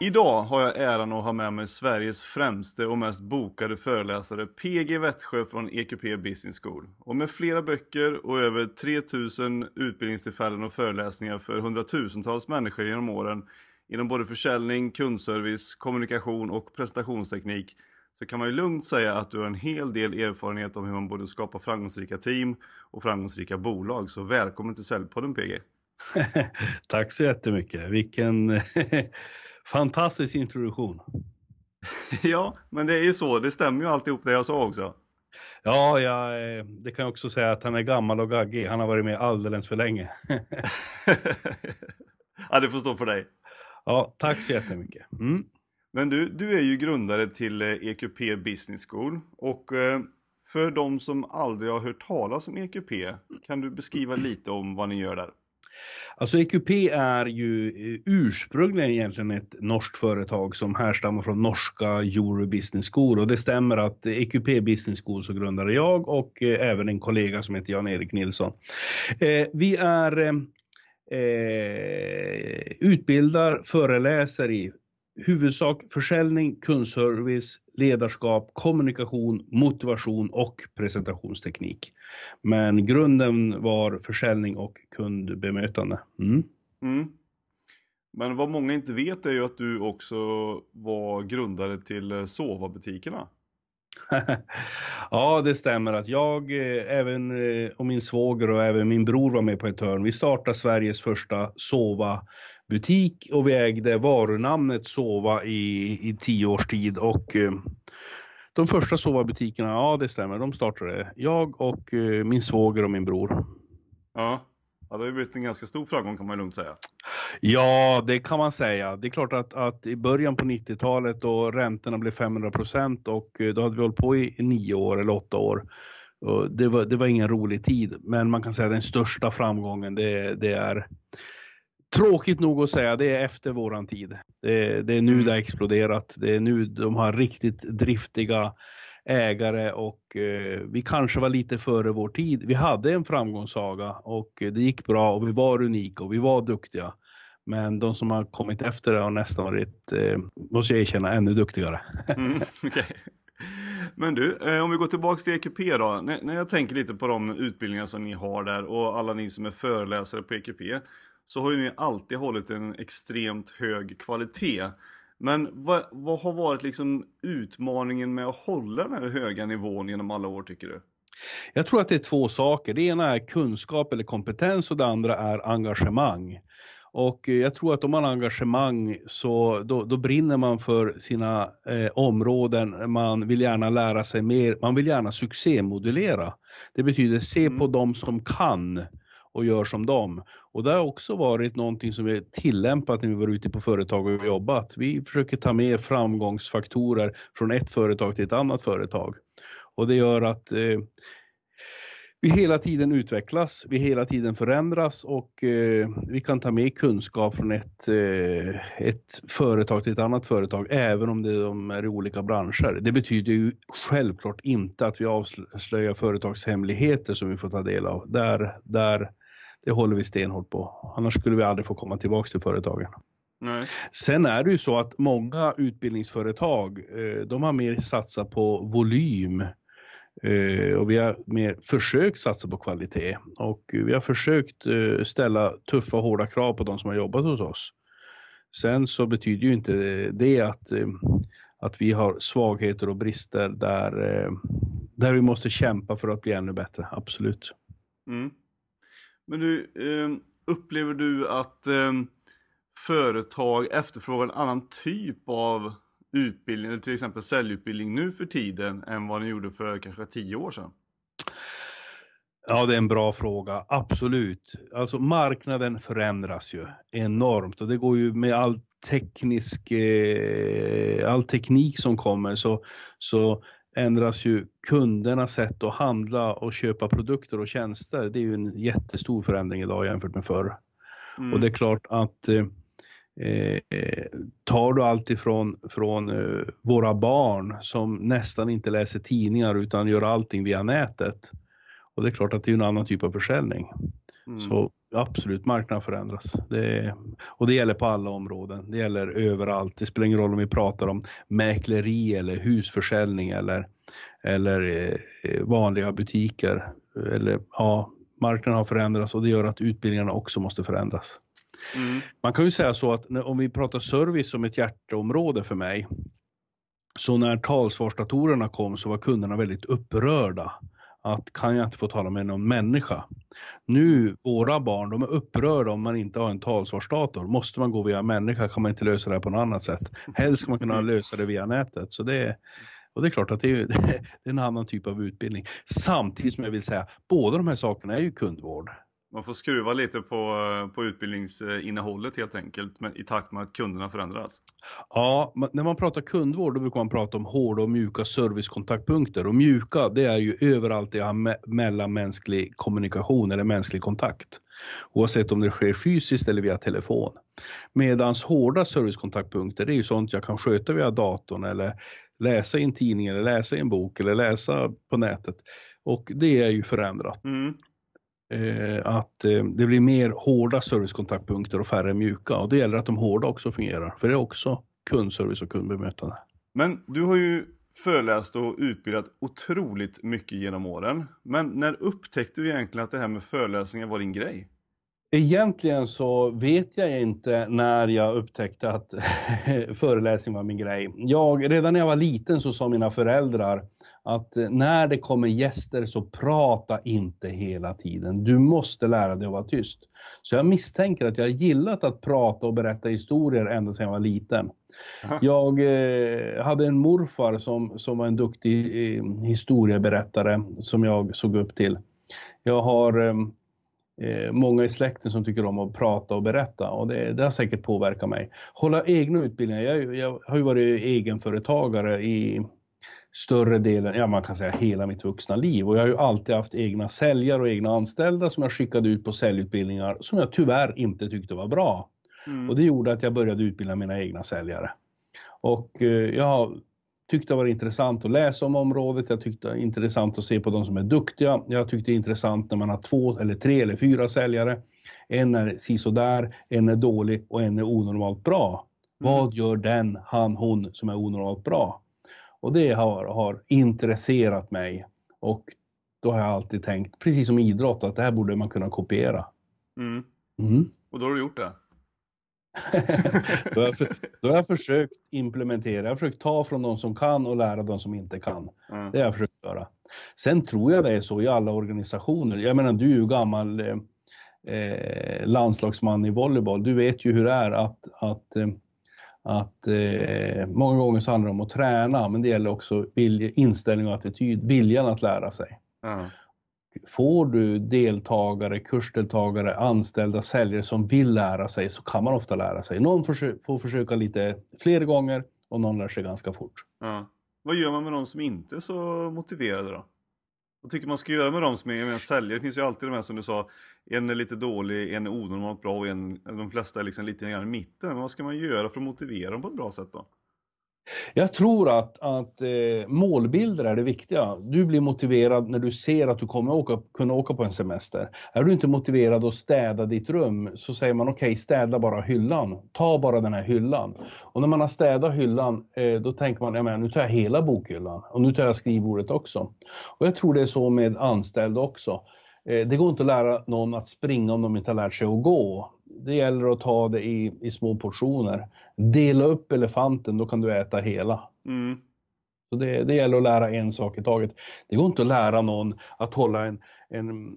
Idag har jag äran att ha med mig Sveriges främste och mest bokade föreläsare PG Vettsjö från EQP Business School. Och med flera böcker och över 3000 utbildningstillfällen och föreläsningar för hundratusentals människor genom åren inom både försäljning, kundservice, kommunikation och presentationsteknik så kan man ju lugnt säga att du har en hel del erfarenhet om hur man både skapar framgångsrika team och framgångsrika bolag. Så välkommen till Säljpodden PG! Tack så jättemycket! Vilken fantastisk introduktion! ja, men det är ju så. Det stämmer ju alltihop det jag sa också. Ja, jag, eh, det kan jag också säga att han är gammal och gaggig. Han har varit med alldeles för länge. ja, det får stå för dig. Ja, tack så jättemycket. Mm. Men du, du är ju grundare till eh, EQP Business School och eh, för de som aldrig har hört talas om EQP, kan du beskriva lite om vad ni gör där? Alltså EQP är ju eh, ursprungligen egentligen ett norskt företag som härstammar från norska Euro Business School och det stämmer att EQP Business School så grundade jag och även en kollega som heter Jan-Erik Nilsson. Vi är eh, utbildar, föreläser i huvudsak försäljning, kundservice, ledarskap, kommunikation, motivation och presentationsteknik. Men grunden var försäljning och kundbemötande. Mm. Mm. Men vad många inte vet är ju att du också var grundare till Sova-butikerna. ja, det stämmer att jag, eh, även eh, och min svåger och även min bror var med på ett hörn. Vi startade Sveriges första Sova-butik och vi ägde varunamnet Sova i, i tio års tid och eh, de första Sova-butikerna, ja det stämmer, de startade jag och min svåger och min bror. Ja. Ja, det har blivit en ganska stor framgång kan man lugnt säga. Ja, det kan man säga. Det är klart att, att i början på 90-talet då räntorna blev 500 procent och eh, då hade vi hållit på i nio år eller åtta år. Det, var, det var ingen rolig tid, men man kan säga den största framgången det, det är Tråkigt nog att säga, det är efter våran tid. Det, det är nu mm. det har exploderat. Det är nu de har riktigt driftiga ägare och eh, vi kanske var lite före vår tid. Vi hade en framgångssaga och det gick bra och vi var unika och vi var duktiga. Men de som har kommit efter det har nästan varit, eh, måste jag erkänna, ännu duktigare. mm, okay. Men du, eh, om vi går tillbaka till EQP då. N när jag tänker lite på de utbildningar som ni har där och alla ni som är föreläsare på EQP så har ju ni alltid hållit en extremt hög kvalitet. Men vad, vad har varit liksom utmaningen med att hålla den här höga nivån genom alla år tycker du? Jag tror att det är två saker. Det ena är kunskap eller kompetens och det andra är engagemang. Och jag tror att om man har engagemang så då, då brinner man för sina eh, områden. Man vill gärna lära sig mer. Man vill gärna succémodulera. Det betyder se mm. på de som kan och gör som dem. Och det har också varit någonting som vi tillämpat när vi var ute på företag och jobbat. Vi försöker ta med framgångsfaktorer från ett företag till ett annat företag. Och det gör att eh, vi hela tiden utvecklas, vi hela tiden förändras och eh, vi kan ta med kunskap från ett, eh, ett företag till ett annat företag även om det, de är i olika branscher. Det betyder ju självklart inte att vi avslöjar företagshemligheter som vi får ta del av. Där, där det håller vi stenhårt på. Annars skulle vi aldrig få komma tillbaka till företagen. Nej. Sen är det ju så att många utbildningsföretag, eh, de har mer satsat på volym eh, och vi har mer försökt satsa på kvalitet och vi har försökt eh, ställa tuffa hårda krav på de som har jobbat hos oss. Sen så betyder ju inte det att, att vi har svagheter och brister där, där vi måste kämpa för att bli ännu bättre, absolut. Mm. Men du, ehm, upplever du att ehm, företag efterfrågar en annan typ av utbildning, eller till exempel säljutbildning nu för tiden än vad ni gjorde för kanske tio år sedan? Ja, det är en bra fråga. Absolut. Alltså marknaden förändras ju enormt och det går ju med all teknisk, eh, all teknik som kommer så, så ändras ju kundernas sätt att handla och köpa produkter och tjänster. Det är ju en jättestor förändring idag jämfört med förr. Mm. Och det är klart att eh, eh, tar du allt ifrån från, eh, våra barn som nästan inte läser tidningar utan gör allting via nätet. Och det är klart att det är en annan typ av försäljning. Mm. Så absolut, marknaden förändras. Det, och det gäller på alla områden. Det gäller överallt. Det spelar ingen roll om vi pratar om mäkleri eller husförsäljning eller, eller eh, vanliga butiker. Eller, ja, marknaden har förändrats och det gör att utbildningarna också måste förändras. Mm. Man kan ju säga så att om vi pratar service som ett hjärteområde för mig. Så när talsvarsdatorerna kom så var kunderna väldigt upprörda att kan jag inte få tala med någon människa? Nu, våra barn, de är upprörda om man inte har en talsvarsdator. Måste man gå via människa kan man inte lösa det på något annat sätt. Helst ska man kunna lösa det via nätet. Så det, och det är klart att det är, det är en annan typ av utbildning. Samtidigt som jag vill säga, båda de här sakerna är ju kundvård. Man får skruva lite på, på utbildningsinnehållet helt enkelt men i takt med att kunderna förändras. Ja, när man pratar kundvård då brukar man prata om hårda och mjuka servicekontaktpunkter. Och mjuka det är ju överallt det har me mellanmänsklig kommunikation eller mänsklig kontakt. Oavsett om det sker fysiskt eller via telefon. Medans hårda servicekontaktpunkter det är ju sånt jag kan sköta via datorn eller läsa i en tidning eller läsa i en bok eller läsa på nätet. Och det är ju förändrat. Mm. Eh, att eh, det blir mer hårda servicekontaktpunkter och färre mjuka. Och det gäller att de hårda också fungerar, för det är också kundservice och kundbemötande. Men du har ju föreläst och utbildat otroligt mycket genom åren. Men när upptäckte du egentligen att det här med föreläsningar var din grej? Egentligen så vet jag inte när jag upptäckte att föreläsning var min grej. Jag, redan när jag var liten så sa mina föräldrar att när det kommer gäster så prata inte hela tiden. Du måste lära dig att vara tyst. Så jag misstänker att jag gillat att prata och berätta historier ända sedan jag var liten. Jag eh, hade en morfar som, som var en duktig eh, historieberättare som jag såg upp till. Jag har eh, eh, många i släkten som tycker om att prata och berätta och det, det har säkert påverkat mig. Hålla egna utbildningar. Jag, jag har ju varit egenföretagare i större delen, ja man kan säga hela mitt vuxna liv och jag har ju alltid haft egna säljare och egna anställda som jag skickade ut på säljutbildningar som jag tyvärr inte tyckte var bra. Mm. Och det gjorde att jag började utbilda mina egna säljare. Och eh, jag tyckte det var intressant att läsa om området. Jag tyckte det var intressant att se på de som är duktiga. Jag tyckte det är intressant när man har två eller tre eller fyra säljare. En är sisådär, en är dålig och en är onormalt bra. Mm. Vad gör den, han, hon som är onormalt bra? Och det har, har intresserat mig. Och då har jag alltid tänkt, precis som idrott, att det här borde man kunna kopiera. Mm. Mm. Och då har du gjort det? Då, har jag, då har jag försökt implementera, jag har försökt ta från de som kan och lära de som inte kan. Mm. Det har jag försökt göra. Sen tror jag det är så i alla organisationer. Jag menar, du är ju gammal eh, eh landslagsman i volleyboll. Du vet ju hur det är att, att, eh, att eh, många gånger så handlar det om att träna, men det gäller också vilja, inställning och attityd, viljan att lära sig. Mm. Får du deltagare, kursdeltagare, anställda säljare som vill lära sig så kan man ofta lära sig. Någon får försöka lite fler gånger och någon lär sig ganska fort. Ja. Vad gör man med de som inte är så motiverade då? Vad tycker man ska göra med de som är med säljare? Det finns ju alltid de här som du sa, en är lite dålig, en är onormalt bra och en, de flesta är liksom lite grann i mitten. Men vad ska man göra för att motivera dem på ett bra sätt då? Jag tror att, att eh, målbilder är det viktiga. Du blir motiverad när du ser att du kommer åka, kunna åka på en semester. Är du inte motiverad att städa ditt rum så säger man okej, okay, städa bara hyllan. Ta bara den här hyllan. Och när man har städat hyllan eh, då tänker man, ja, men, nu tar jag hela bokhyllan och nu tar jag skrivbordet också. Och jag tror det är så med anställda också. Eh, det går inte att lära någon att springa om de inte har lärt sig att gå det gäller att ta det i, i små portioner. Dela upp elefanten, då kan du äta hela. Mm. Så det, det gäller att lära en sak i taget. Det går inte att lära någon att hålla en, en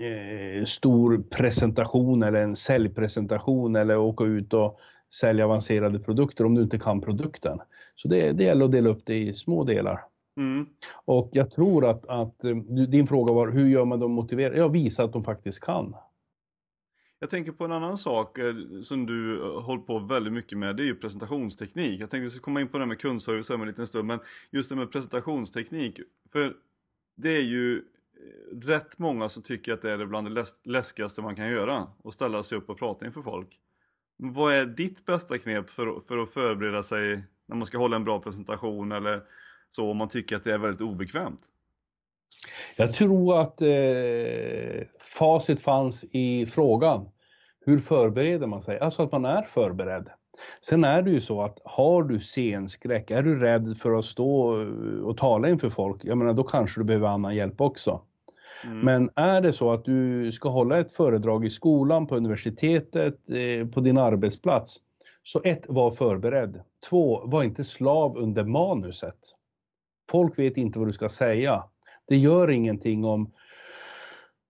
eh, stor presentation eller en säljpresentation eller åka ut och sälja avancerade produkter om du inte kan produkten. Så det, det gäller att dela upp det i små delar. Mm. Och jag tror att, att eh, din fråga var hur gör man dem motiverade? Ja, visa att de faktiskt kan. Jag tänker på en annan sak eh, som du eh, håller på väldigt mycket med, det är ju presentationsteknik. Jag tänkte att vi ska komma in på det här med kundservice om en liten stund, men just det med presentationsteknik. För det är ju eh, rätt många som tycker att det är bland det läskigaste man kan göra, att ställa sig upp och prata inför folk. Vad är ditt bästa knep för, för att förbereda sig när man ska hålla en bra presentation eller så om man tycker att det är väldigt obekvämt? Jag tror att eh, facit fanns i frågan. Hur förbereder man sig? Alltså att man är förberedd. Sen är det ju så att har du scenskräck, är du rädd för att stå och tala inför folk, jag menar då kanske du behöver annan hjälp också. Mm. Men är det så att du ska hålla ett föredrag i skolan, på universitetet, eh, på din arbetsplats, så ett, var förberedd. Två, var inte slav under manuset. Folk vet inte vad du ska säga. Det gör ingenting om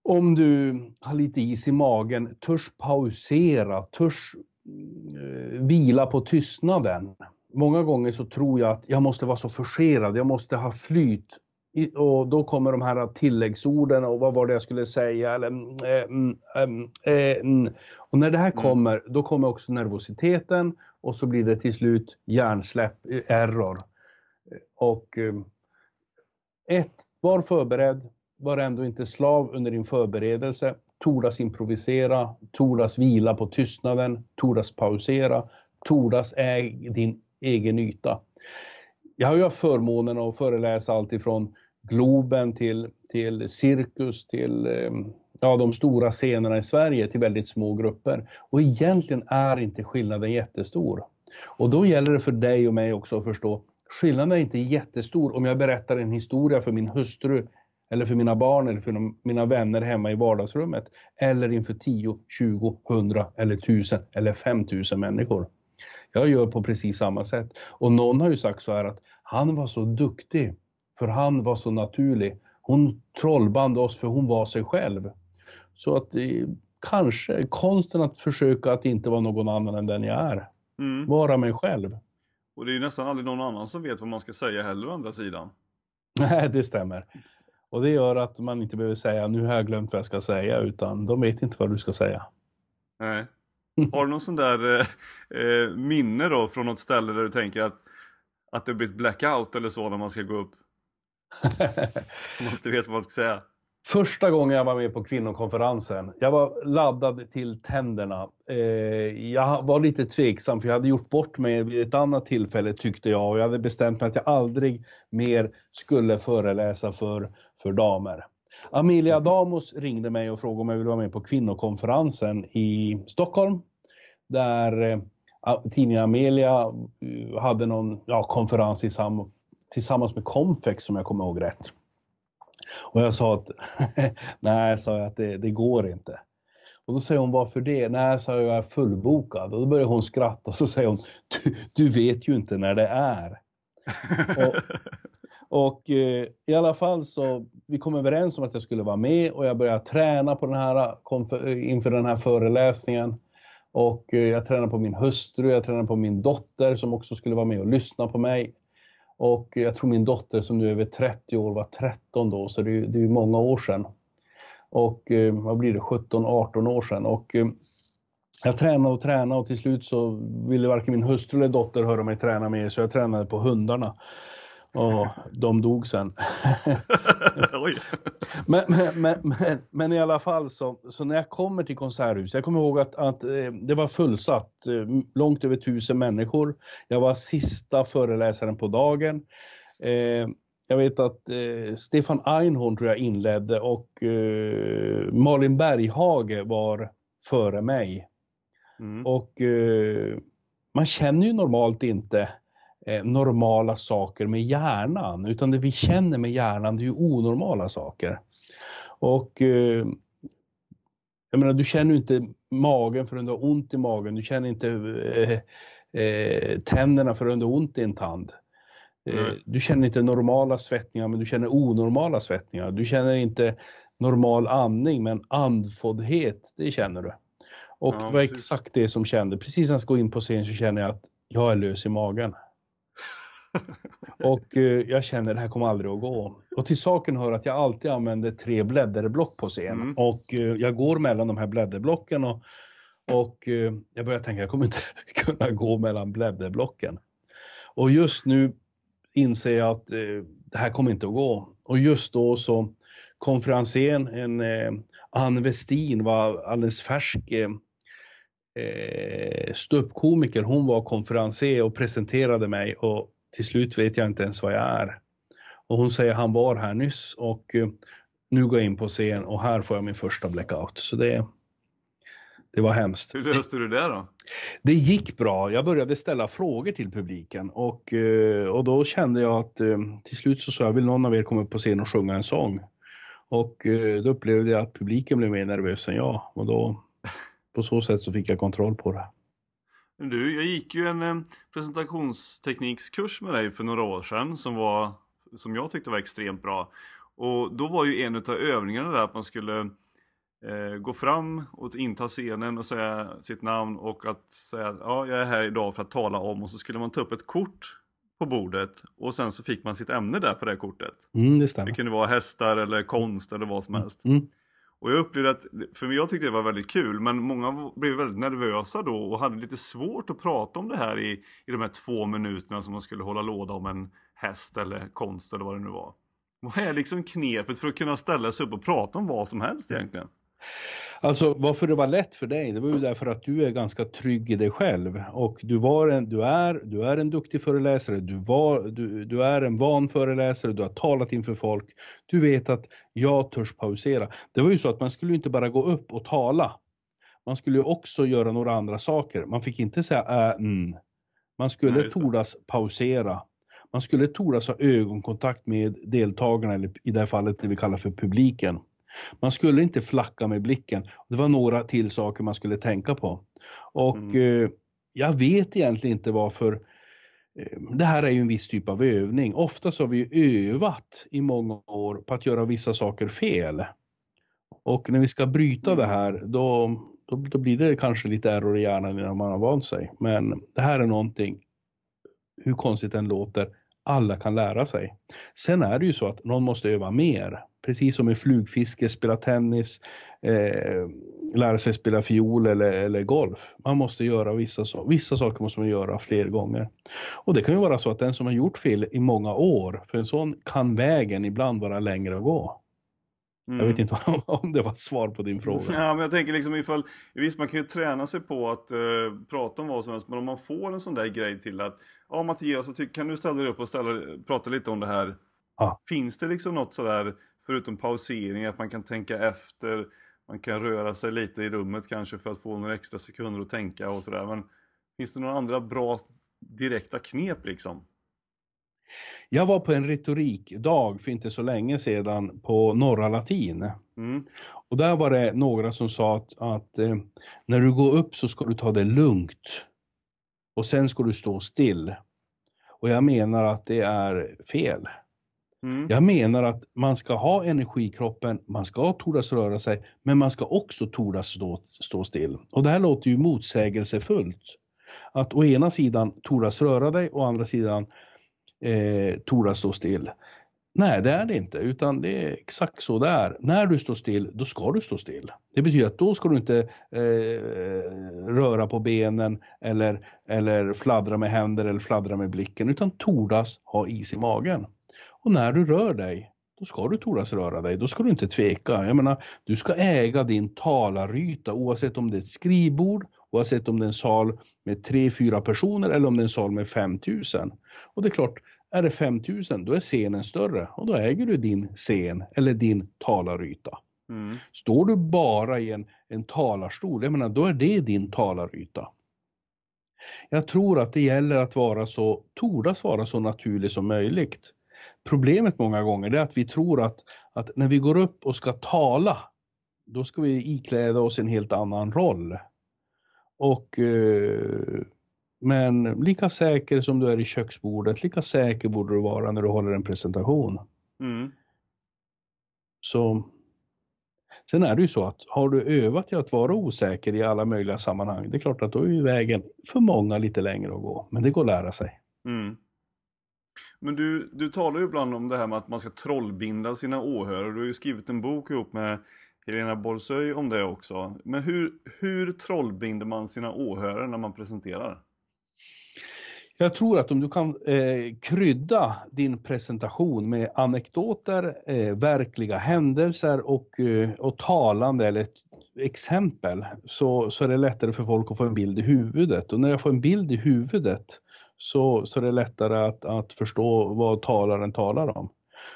om du har lite is i magen, törs pausera, törs eh, vila på tystnaden. Många gånger så tror jag att jag måste vara så forcerad, jag måste ha flyt. Och då kommer de här tilläggsorden och vad var det jag skulle säga? Eller, eh, mm, eh, eh, mm. Och när det här mm. kommer, då kommer också nervositeten och så blir det till slut hjärnsläpp, error. Och ett, var förberedd, var ändå inte slav under din förberedelse. Tordas improvisera, tordas vila på tystnaden, tordas pausera, tordas äg din egen yta. Jag har ju haft förmånen att föreläsa allt ifrån Globen till, till Cirkus till eh, ja, de stora scenerna i Sverige till väldigt små grupper. Och egentligen är inte skillnaden jättestor. Och då gäller det för dig och mig också att förstå skillnaden är inte jättestor om jag berättar en historia för min hustru eller för mina barn eller för mina vänner hemma i vardagsrummet eller inför 10, 20, 100 eller 1000 eller 5000 människor. Jag gör på precis samma sätt. Och någon har ju sagt så här att han var så duktig för han var så naturlig. Hon trollband oss för hon var sig själv. Så att kanske konsten att försöka att inte vara någon annan än den jag är. Mm. Vara mig själv. Och det är nästan aldrig någon annan som vet vad man ska säga heller å andra sidan. Nej, det stämmer. Och det gör att man inte behöver säga nu har jag glömt vad jag ska säga utan de vet inte vad du ska säga. Nej. Har du någon sån där eh, eh, minne då från något ställe där du tänker att, att det blir ett blackout eller så när man ska gå upp? man inte vet vad man ska säga. Första gången jag var med på kvinnokonferensen, jag var laddad till tänderna. Eh, jag var lite tveksam för jag hade gjort bort mig vid ett annat tillfälle tyckte jag och jag hade bestämt mig att jag aldrig mer skulle föreläsa för, för damer. Amelia Damos ringde mig och frågade om jag ville vara med på kvinnokonferensen i Stockholm. Där eh, tidningen Amelia eh, hade någon ja, konferens tillsammans med Confex som jag kommer ihåg rätt. Och jag sa att nej, sa jag att det, det, går inte. Och då säger hon varför det? Nej, sa jag, jag är fullbokad. Och då börjar hon skratta och så säger hon du, du vet ju inte när det är. och, och eh, i alla fall så vi kom överens om att jag skulle vara med och jag började träna på den här, inför den här föreläsningen. Och eh, jag tränade på min hustru, jag tränade på min dotter som också skulle vara med och lyssna på mig. Och jag tror min dotter som nu är över 30 år var 13 då, så det är, det är många år sedan. Och eh, vad blir det, 17-18 år sedan. Och eh, jag tränade och tränade och till slut så ville varken min hustru eller dotter höra mig träna mer så jag tränade på hundarna. Och de dog sen. men, men, men, men, i alla fall så, så när jag kommer till Konserthuset, jag kommer ihåg att, att eh, det var fullsatt, eh, långt över tusen människor. Jag var sista föreläsaren på dagen. Eh, jag vet att Stefan Einhorn tror jag inledde och Malin Berghage var före mig. Mm. Och man känner ju normalt inte eh, normala saker med hjärnan, utan det vi känner med hjärnan det är ju onormala saker. Och eh, jag menar, du känner inte magen för att du har ont i magen, du känner inte eh, eh tänderna för att du har ont i en tand. Mm. Du känner inte normala svettningar, men du känner onormala svettningar. Du känner inte normal andning, men andfåddhet, det känner du. Och ja, det var exakt det som kände. Precis när jag ska gå in på scen så känner jag att jag är lös i magen. och eh, jag känner att det här kommer aldrig att gå. Och till saken hör att jag alltid använder tre blädderblock på scen. Mm. Och eh, jag går mellan de här blädderblocken och, och eh, jag börjar tänka jag kommer inte kunna gå mellan blädderblocken. Och just nu inser jag att eh, det här kommer inte att gå. Och just då så konferensen, en eh, Ann Westin var alldeles färsk eh, eh ståuppkomiker. Hon var konferenser och presenterade mig och till slut vet jag inte ens vad jag är. Och hon säger han var här nyss och eh, nu går jag in på scen och här får jag min första blackout. Så det, det var hemskt. Hur löste du det då? Det gick bra. Jag började ställa frågor till publiken och, eh, och då kände jag att eh, till slut så sa jag, vill någon av er komma upp på scen och sjunga en sång? Och då upplevde jag att publiken blev mer nervös än jag och då på så sätt så fick jag kontroll på det. Du, jag gick ju en presentationsteknikskurs med dig för några år sedan som var som jag tyckte var extremt bra. Och då var ju en av övningarna där att man skulle eh, gå fram och inta scenen och säga sitt namn och att säga ja, jag är här idag för att tala om och så skulle man ta upp ett kort på bordet och sen så fick man sitt ämne där på det kortet. Mm, det, det kunde vara hästar eller konst eller vad som helst. Mm. Och jag upplevde att, för jag tyckte det var väldigt kul, men många blev väldigt nervösa då och hade lite svårt att prata om det här i, i de här två minuterna som man skulle hålla låda om en häst eller konst eller vad det nu var. Vad är liksom knepet för att kunna ställa sig upp och prata om vad som helst egentligen? Alltså varför det var lätt för dig, det var ju därför att du är ganska trygg i dig själv och du, var en, du, är, du är en duktig föreläsare, du, var, du, du är en van föreläsare, du har talat inför folk. Du vet att jag törs pausera. Det var ju så att man skulle inte bara gå upp och tala. Man skulle också göra några andra saker. Man fick inte säga äh, mm. Man skulle Nej, tordas pausera. Man skulle tordas ha ögonkontakt med deltagarna, eller i det här fallet det vi kallar för publiken. Man skulle inte flacka med blicken. Det var några till saker man skulle tänka på. Och mm. eh, jag vet egentligen inte varför eh, det här är ju en viss typ av övning. Ofta så har vi övat i många år på att göra vissa saker fel. Och när vi ska bryta det här då, då, då blir det kanske lite error i hjärnan innan man har vant sig. Men det här är någonting, hur konstigt den låter, alla kan lära sig. Sen är det ju så att någon måste öva mer. Precis som i flugfiske, spela tennis, eh, lära sig spela fiol eller, eller golf. Man måste göra vissa, vissa saker måste man göra fler gånger. Och det kan ju vara så att den som har gjort fel i många år, för en sån kan vägen ibland vara längre att gå. Mm. Jag vet inte om det var svar på din fråga. Ja, men jag tänker liksom ifall, visst man kan ju träna sig på att uh, prata om vad som helst, men om man får en sån där grej till att, ja Mattias, kan du ställa dig upp och ställa, prata lite om det här? Ja. Finns det liksom något sådär, förutom pausering, att man kan tänka efter, man kan röra sig lite i rummet kanske för att få några extra sekunder att tänka och sådär, men finns det några andra bra direkta knep liksom? Jag var på en retorikdag för inte så länge sedan på Norra Latin. Mm. Och där var det några som sa att, att eh, när du går upp så ska du ta det lugnt. Och sen ska du stå still. Och jag menar att det är fel. Mm. Jag menar att man ska ha energi i kroppen, man ska tordas röra sig, men man ska också tordas stå, stå still. Och det här låter ju motsägelsefullt. Att å ena sidan tordas röra dig, å andra sidan eh, tordas stå still. Nej, det är det inte, utan det är exakt så det är. När du står still, då ska du stå still. Det betyder att då ska du inte eh, röra på benen eller, eller fladdra med händer eller fladdra med blicken, utan tordas ha is i magen. Och när du rör dig, då ska du tordas röra dig. Då ska du inte tveka. Jag menar, du ska äga din talaryta oavsett om det är ett skrivbord, oavsett om det är en sal med tre, fyra personer eller om det är en sal med 5000. Och det är klart, är det 5000 då är scenen större och då äger du din scen eller din talaryta. Mm. Står du bara i en, en talarstol, jag menar, då är det din talaryta. Jag tror att det gäller att vara så, tordas vara så naturlig som möjligt. Problemet många gånger är att vi tror att, att när vi går upp och ska tala, då ska vi ikläda oss en helt annan roll. Och, eh, men lika säker som du är i köksbordet, lika säker borde du vara när du håller en presentation. Mm. Så Sen är det ju så att har du övat i att vara osäker i alla möjliga sammanhang, det är klart att då är ju vägen för många lite längre att gå. Men det går att lära sig. Mm. Men du, du talar ju ibland om det här med att man ska trollbinda sina åhörare. Du har ju skrivit en bok ihop med Helena Borsöj om det också. Men hur, hur trollbinder man sina åhörare när man presenterar? Jag tror att om du kan eh, krydda din presentation med anekdoter, eh, verkliga händelser och, eh, och talande eller exempel så, så är det lättare för folk att få en bild i huvudet. Och när jag får en bild i huvudet så, så är det lättare att, att förstå vad talaren talar om.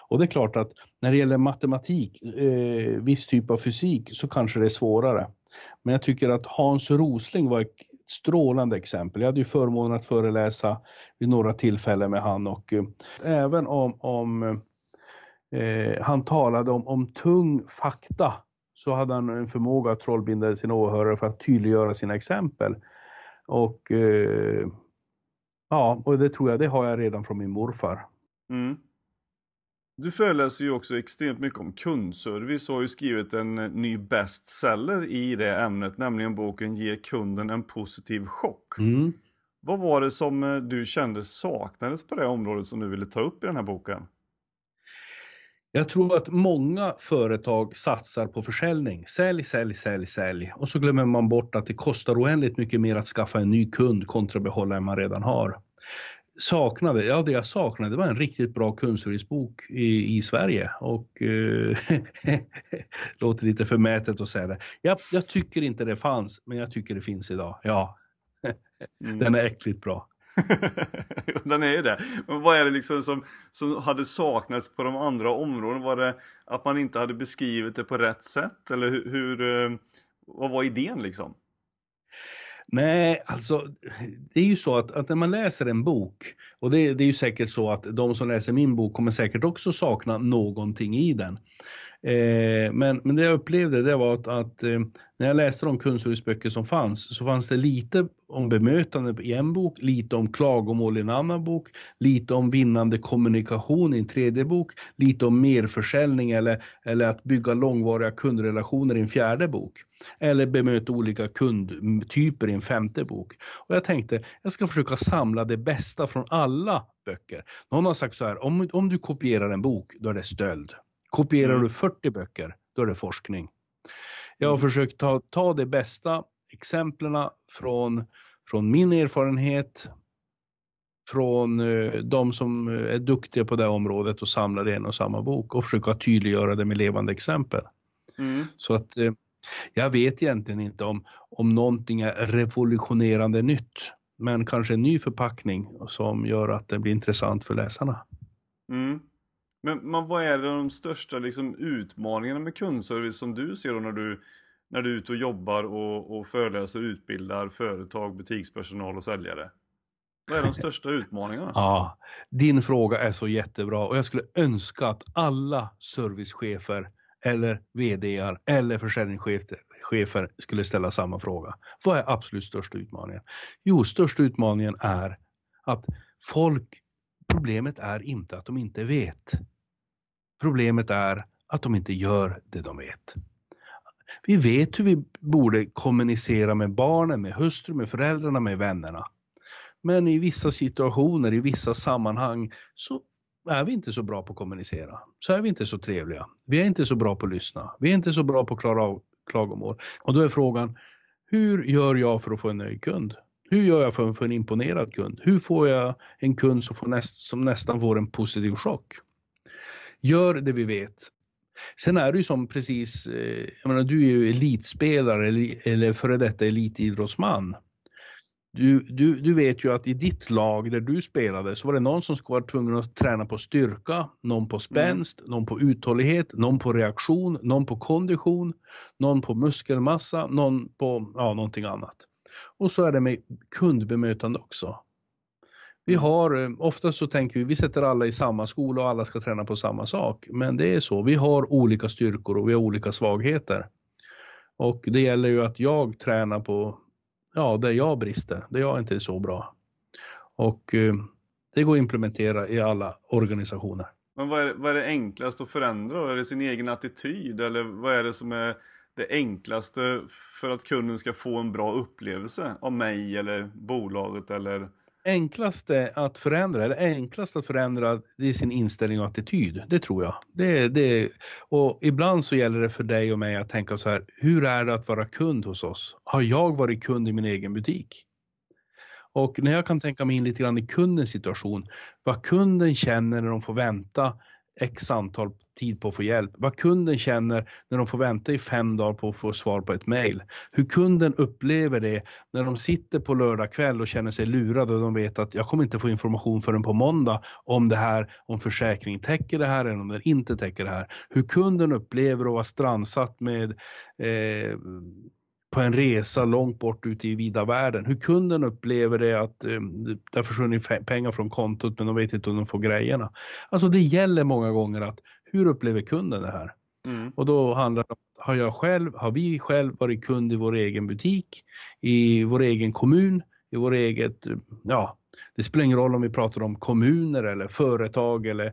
Och det är klart att när det gäller matematik, eh, viss typ av fysik, så kanske det är svårare. Men jag tycker att Hans Rosling var ett strålande exempel. Jag hade ju förmånen att föreläsa vid några tillfällen med han och eh, även om, om eh, han talade om, om tung fakta så hade han en förmåga att trollbinda sina åhörare för att tydliggöra sina exempel. Och eh, ja, och det tror jag, det har jag redan från min morfar. Mm. Du föreläser ju också extremt mycket om kundservice och har ju skrivit en ny bestseller i det ämnet, nämligen boken Ge kunden en positiv chock. Mm. Vad var det som eh, du kände saknades på det området som du ville ta upp i den här boken? Jag tror att många företag satsar på försäljning. Sälj, sälj, sälj, sälj. Och så glömmer man bort att det kostar oändligt mycket mer att skaffa en ny kund kontra behålla en man redan har. Saknade, ja det jag saknade var en riktigt bra kundservicebok i, i Sverige och eh, låter lite förmätet att säga det. Jag, jag tycker inte det fanns, men jag tycker det finns idag. Ja, mm. den är äckligt bra. den är ju det. Men vad är det liksom som, som hade saknats på de andra områdena? Var det att man inte hade beskrivit det på rätt sätt? Eller hur, hur eh, vad var idén liksom? Nej, alltså det är ju så att, att när man läser en bok och det, det, är ju säkert så att de som läser min bok kommer säkert också sakna någonting i den. Eh, men, men det jag upplevde det var att, att eh, när jag läste de kundserviceböcker som fanns så fanns det lite om bemötande i en bok, lite om klagomål i en annan bok, lite om vinnande kommunikation i en tredje bok, lite om merförsäljning eller, eller att bygga långvariga kundrelationer i en fjärde bok. Eller bemöta olika kundtyper i en femte bok. Och jag tänkte, jag ska försöka samla det bästa från alla böcker. Någon har sagt så här, om, om du kopierar en bok, då är det stöld. Kopierar mm. du 40 böcker, då är det forskning. Jag har mm. försökt ta, ta det bästa exemplen från, från min erfarenhet, från uh, de som är duktiga på det området och samla det i en och samma bok och försöka tydliggöra det med levande exempel. Mm. Så att uh, jag vet egentligen inte om, om någonting är revolutionerande nytt, men kanske en ny förpackning som gör att det blir intressant för läsarna. Mm. Men, men vad är de största liksom, utmaningarna med kundservice som du ser då när du, när du är ute och jobbar och, och föreläser och utbildar företag, butikspersonal och säljare? Vad är de största utmaningarna? Ja, din fråga är så jättebra och jag skulle önska att alla servicechefer eller VDR eller försäljningschefer skulle ställa samma fråga. Vad är absolut största utmaningen? Jo, största utmaningen är att folk, problemet är inte att de inte vet. Problemet är att de inte gör det de vet. Vi vet hur vi borde kommunicera med barnen, med hustru, med föräldrarna, med vännerna. Men i vissa situationer, i vissa sammanhang så är vi inte så bra på att kommunicera. Så är vi inte så trevliga. Vi är inte så bra på att lyssna. Vi är inte så bra på att klara av klagomål. Och då är frågan, hur gör jag för att få en nöjd kund? Hur gör jag för att få en imponerad kund? Hur får jag en kund som, får näst, som nästan får en positiv chock? Gör det vi vet. Sen är det ju som precis, eh, jag menar du är ju elitspelare eller, eller före detta elitidrottsman. Du, du, du vet ju att i ditt lag där du spelade så var det någon som skulle vara tvungen att träna på styrka, någon på spänst, mm. någon på uthållighet, någon på reaktion, någon på kondition, någon på muskelmassa, någon på ja, någonting annat. Och så är det med kundbemötande också. Vi mm. har, eh, ofta så tänker vi, vi sätter alla i samma skola och alla ska träna på samma sak. Men det är så, vi har olika styrkor och vi har olika svagheter. Och det gäller ju att jag tränar på, ja, där jag brister, där jag inte är så bra. Och eh, det går att implementera i alla organisationer. Men vad är, vad är det enklaste att förändra? Är det sin egen attityd eller vad är det som är det enklaste för att kunden ska få en bra upplevelse av mig eller bolaget eller enklaste att förändra, eller enklast att förändra, det är sin inställning och attityd. Det tror jag. Det, det, och ibland så gäller det för dig och mig att tänka så här, hur är det att vara kund hos oss? Har jag varit kund i min egen butik? Och när jag kan tänka mig in lite grann i kundens situation, vad kunden känner när de får vänta x antal tid på att få hjälp. Vad kunden känner när de får vänta i fem dagar på att få svar på ett mejl. Hur kunden upplever det när de sitter på lördag kväll och känner sig lurade och de vet att jag kommer inte få information förrän på måndag om det här, om försäkringen täcker det här eller om den inte täcker det här. Hur kunden upplever att vara strandsatt med eh, på en resa långt bort ute i vida världen. Hur kunden upplever det att eh, det har försvunnit pengar från kontot men de vet inte om de får grejerna. Alltså det gäller många gånger att hur upplever kunden det här? Mm. Och då handlar det om, har jag själv, har vi själv varit kund i vår egen butik, i vår egen kommun, i vår eget, ja, det spelar ingen roll om vi pratar om kommuner eller företag eller,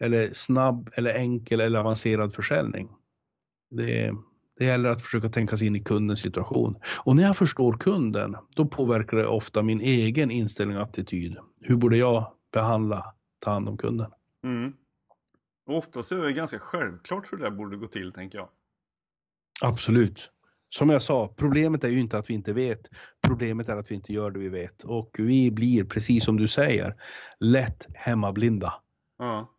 eller snabb eller enkel eller avancerad försäljning. Det, det gäller att försöka tänka sig in i kundens situation. Och när jag förstår kunden, då påverkar det ofta min egen inställning och attityd. Hur borde jag behandla, ta hand om kunden? Mm. Och ofta så är det ganska självklart hur det där borde gå till, tänker jag. Absolut. Som jag sa, problemet är ju inte att vi inte vet. Problemet är att vi inte gör det vi vet. Och vi blir, precis som du säger, lätt hemmablinda. Ja.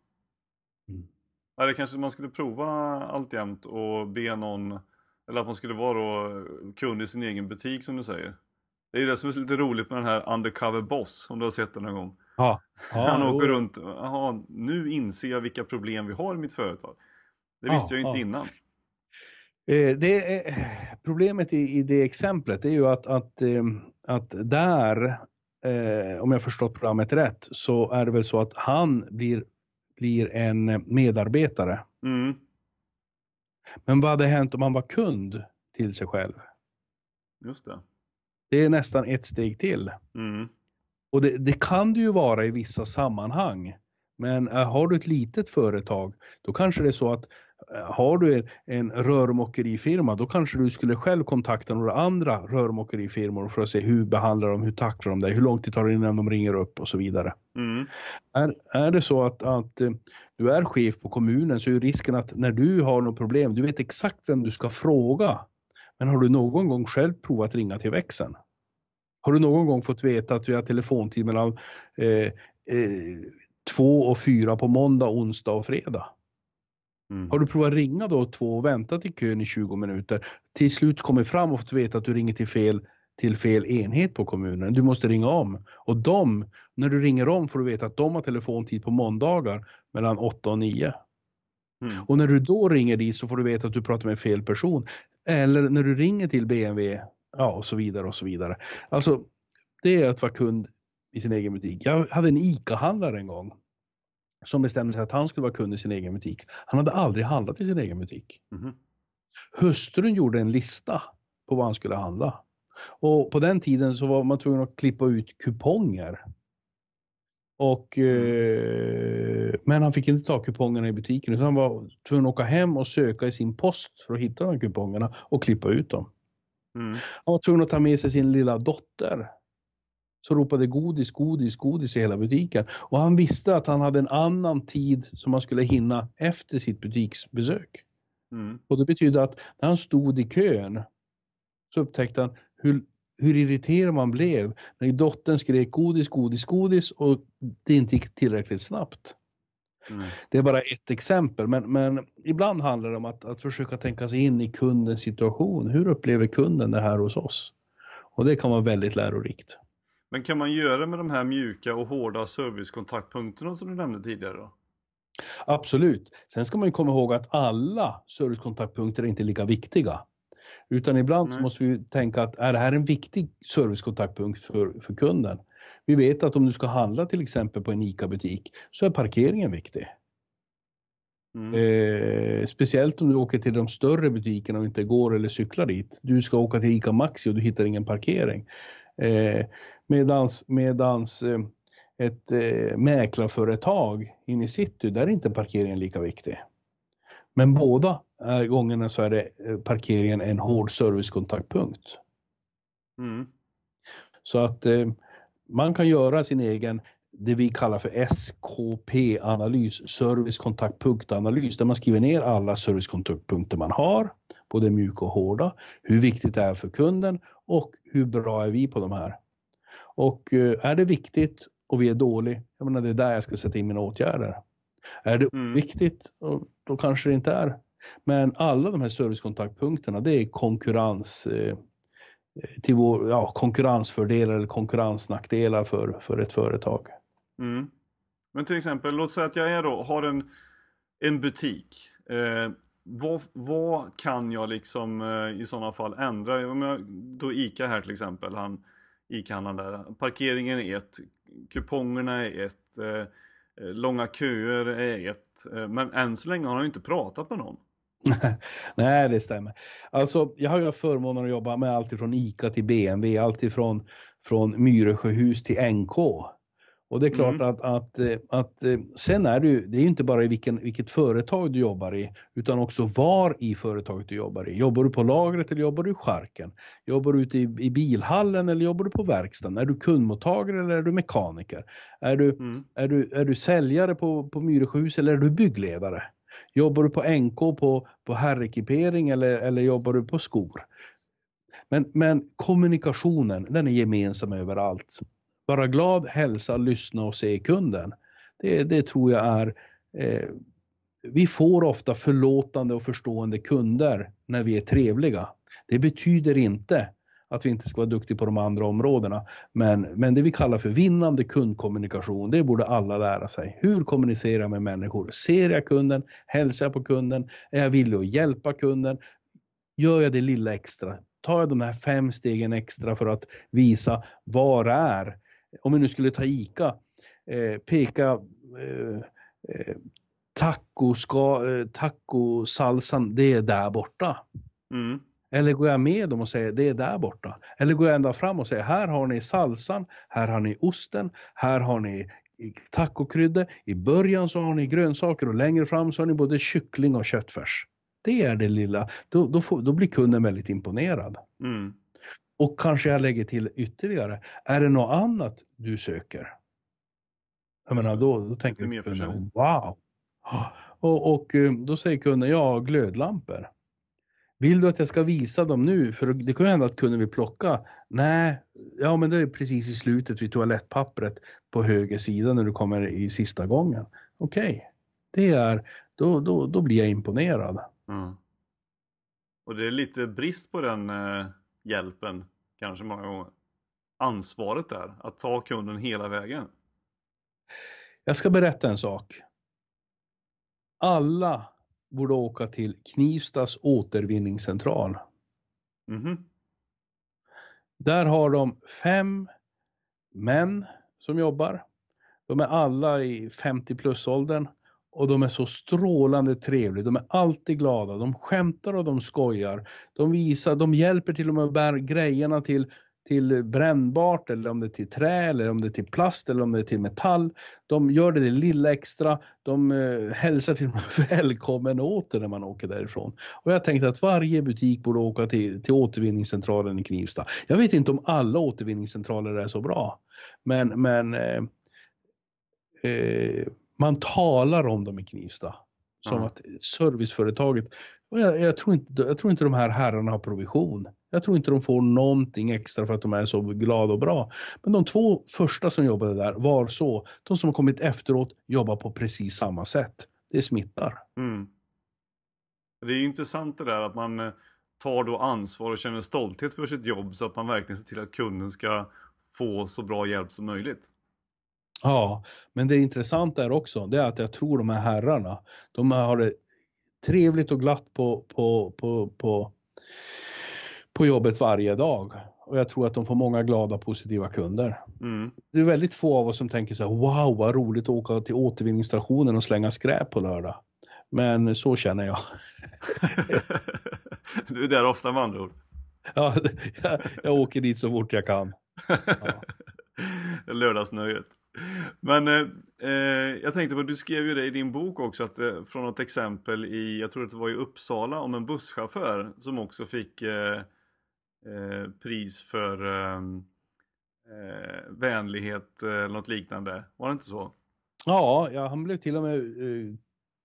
Mm. Ja, det kanske man skulle prova alltjämt och be någon eller att man skulle vara då kund i sin egen butik som du säger. Det är ju det som är lite roligt med den här Undercover Boss, om du har sett den någon gång. Ja. ja Han åker runt, jaha, nu inser jag vilka problem vi har i mitt företag. Det visste ja, jag inte ja. innan. Eh, det är, problemet i, i, det exemplet är ju att, att, eh, att där, eh, om jag förstått programmet rätt, så är det väl så att han blir, blir en medarbetare. Mm. Men vad hade hänt om man var kund till sig själv? Just det. Det är nästan ett steg till. Mm. Och det, det, kan det ju vara i vissa sammanhang. Men äh, har du ett litet företag, då kanske det är så att har du en, rörmokerifirma, då kanske du skulle själv kontakta några andra rörmokerifirmor för att se hur behandlar de, hur tacklar de dig, hur lång tid tar det innan de ringer upp och så vidare. Mm. Är, är det så att, att äh, du är chef på kommunen så är risken att när du har något problem, du vet exakt vem du ska fråga. Men har du någon gång själv provat ringa till växeln? Har du någon gång fått veta att vi har telefontid mellan eh, eh, två och fyra på måndag, onsdag och fredag? Mm. Har du provat ringa då två och väntat i kön i 20 minuter? Till slut kommit fram och fått veta att du ringer till fel till fel enhet på kommunen. Du måste ringa om. Och de, när du ringer om får du veta att de har telefontid på måndagar mellan 8 och 9. Mm. Och när du då ringer dit så får du veta att du pratar med fel person. Eller när du ringer till BMW, ja och så vidare och så vidare. Alltså, det är att vara kund i sin egen butik. Jag hade en ICA-handlare en gång som bestämde sig att han skulle vara kund i sin egen butik. Han hade aldrig handlat i sin egen butik. Mm. Hustrun gjorde en lista på vad han skulle handla. Och på den tiden så var man tvungen att klippa ut kuponger. Och, eh, men han fick inte ta kupongerna i butiken utan han var tvungen att åka hem och söka i sin post för att hitta de kupongerna och klippa ut dem. Mm. Han var tvungen att ta med sig sin lilla dotter som ropade godis, godis, godis i hela butiken. Och han visste att han hade en annan tid som han skulle hinna efter sitt butiksbesök. Mm. Och det betyder att när han stod i kön så upptäckte han hur, hur irriterad man blev när dottern skrek godis, godis, godis och det inte gick tillräckligt snabbt. Mm. Det är bara ett exempel, men, men ibland handlar det om att, att försöka tänka sig in i kundens situation. Hur upplever kunden det här hos oss? Och det kan vara väldigt lärorikt. Men kan man göra med de här mjuka och hårda servicekontaktpunkterna som du nämnde tidigare? Då? Absolut. Sen ska man ju komma ihåg att alla servicekontaktpunkter är inte lika viktiga. Utan ibland så måste vi tänka att är det här en viktig servicekontaktpunkt för, för kunden? Vi vet att om du ska handla till exempel på en ICA-butik så är parkeringen viktig. Mm. Eh, speciellt om du åker till de större butikerna och inte går eller cyklar dit. Du ska åka till ICA Maxi och du hittar ingen parkering. Eh, medans medans eh, ett eh, mäklarföretag inne i city, där är inte parkeringen lika viktig. Men båda gångerna så är det parkeringen en hård servicekontaktpunkt. Mm. Så att eh, man kan göra sin egen, det vi kallar för SKP-analys, servicekontaktpunktanalys, där man skriver ner alla servicekontaktpunkter man har, både mjuka och hårda, hur viktigt det är för kunden och hur bra är vi på de här. Och eh, är det viktigt och vi är dåliga, jag menar det är där jag ska sätta in mina åtgärder. Är det mm. viktigt, då kanske det inte är. Men alla de här servicekontaktpunkterna, det är konkurrens eh, till vår, ja, konkurrensfördelar eller konkurrensnackdelar för, för ett företag. Mm. Men till exempel, låt säga att jag är då, har en, en butik. Eh, vad, vad kan jag liksom eh, i sådana fall ändra? Om jag, då ICA här till exempel, han, ICA-handlaren där. Parkeringen är ett, kupongerna är ett, eh, eh, långa köer är ett. Eh, men än så länge har han ju inte pratat med någon. Nej, det stämmer. Alltså, jag har ju förmånen att jobba med allt från ICA till BMW, allt ifrån från Myresjöhus till NK. Och det är klart mm. att, att, eh, att, eh, sen är det ju, det är inte bara i vilken, vilket företag du jobbar i, utan också var i företaget du jobbar i. Jobbar du på lagret eller jobbar du i skärken? Jobbar du ute i, i bilhallen eller jobbar du på verkstaden? Är du kundmottagare eller är du mekaniker? Är du, mm. är du, är du säljare på, på Myresjöhus eller är du byggledare? Jobbar du på NK på, på herrekipering eller, eller jobbar du på skor? Men, men kommunikationen, den är gemensam överallt. Vara glad, hälsa, lyssna och se kunden. Det, det tror jag är eh, vi får ofta förlåtande och förstående kunder när vi är trevliga. Det betyder inte att vi inte ska vara duktiga på de andra områdena. Men, men det vi kallar för vinnande kundkommunikation, det borde alla lära sig. Hur kommunicerar jag med människor? Ser jag kunden? Hälsar jag på kunden? Är jag villig att hjälpa kunden? Gör jag det lilla extra? Tar jag de här fem stegen extra för att visa var är? Om vi nu skulle ta ICA, eh, peka eh, eh, taco, ska, eh, taco salsan, det är där borta. Mm. Eller går jag med dem och säger det är där borta? Eller går jag ända fram och säger här har ni salsan, här har ni osten, här har ni tacokryddor. I början så har ni grönsaker och längre fram så har ni både kyckling och köttfärs. Det är det lilla. Då, då, får, då blir kunden väldigt imponerad. Mm. Och kanske jag lägger till ytterligare. Är det något annat du söker? Jag menar då, då tänker kunden wow. Och, och eh, då säger kunden ja, glödlampor. Vill du att jag ska visa dem nu? För det kan ju hända att kunden vill plocka. Nej, ja men det är precis i slutet vid toalettpappret på höger sida när du kommer i sista gången. Okej, okay. det är, då, då, då blir jag imponerad. Mm. Och det är lite brist på den eh, hjälpen kanske många gånger. Ansvaret där, att ta kunden hela vägen. Jag ska berätta en sak. Alla borde åka till Knivstas återvinningscentral. Mm -hmm. Där har de fem män som jobbar. De är alla i 50 plus åldern och de är så strålande trevliga. De är alltid glada. De skämtar och de skojar. De visar, de hjälper till och med att bära grejerna till till brännbart eller om det är till trä eller om det är till plast eller om det är till metall. De gör det, lilla extra. De eh, hälsar till och med välkommen åter när man åker därifrån. Och jag tänkte att varje butik borde åka till, till återvinningscentralen i Knivsta. Jag vet inte om alla återvinningscentraler är så bra. Men, men eh, eh, man talar om dem i Knivsta. Som mm. att serviceföretaget, jag, jag, tror inte, jag tror inte de här herrarna har provision. Jag tror inte de får någonting extra för att de är så glada och bra. Men de två första som jobbade där var så. De som har kommit efteråt jobbar på precis samma sätt. Det smittar. Mm. Det är intressant det där att man eh, tar då ansvar och känner stolthet för sitt jobb så att man verkligen ser till att kunden ska få så bra hjälp som möjligt. Ja, men det intressanta är också det är att jag tror de här herrarna, de har det trevligt och glatt på, på, på, på på jobbet varje dag. Och jag tror att de får många glada positiva kunder. Mm. Det är väldigt få av oss som tänker så här, wow vad roligt att åka till återvinningsstationen och slänga skräp på lördag. Men så känner jag. du är där ofta med andra ord. Ja, jag, jag åker dit så fort jag kan. Ja. Lördagsnöjet. Men eh, eh, jag tänkte på, du skrev ju det i din bok också, att, eh, från något exempel i, jag tror att det var i Uppsala, om en busschaufför som också fick eh, Eh, pris för ehm, eh, vänlighet eh, eller något liknande. Var det inte så? Ja, ja han blev till och med eh,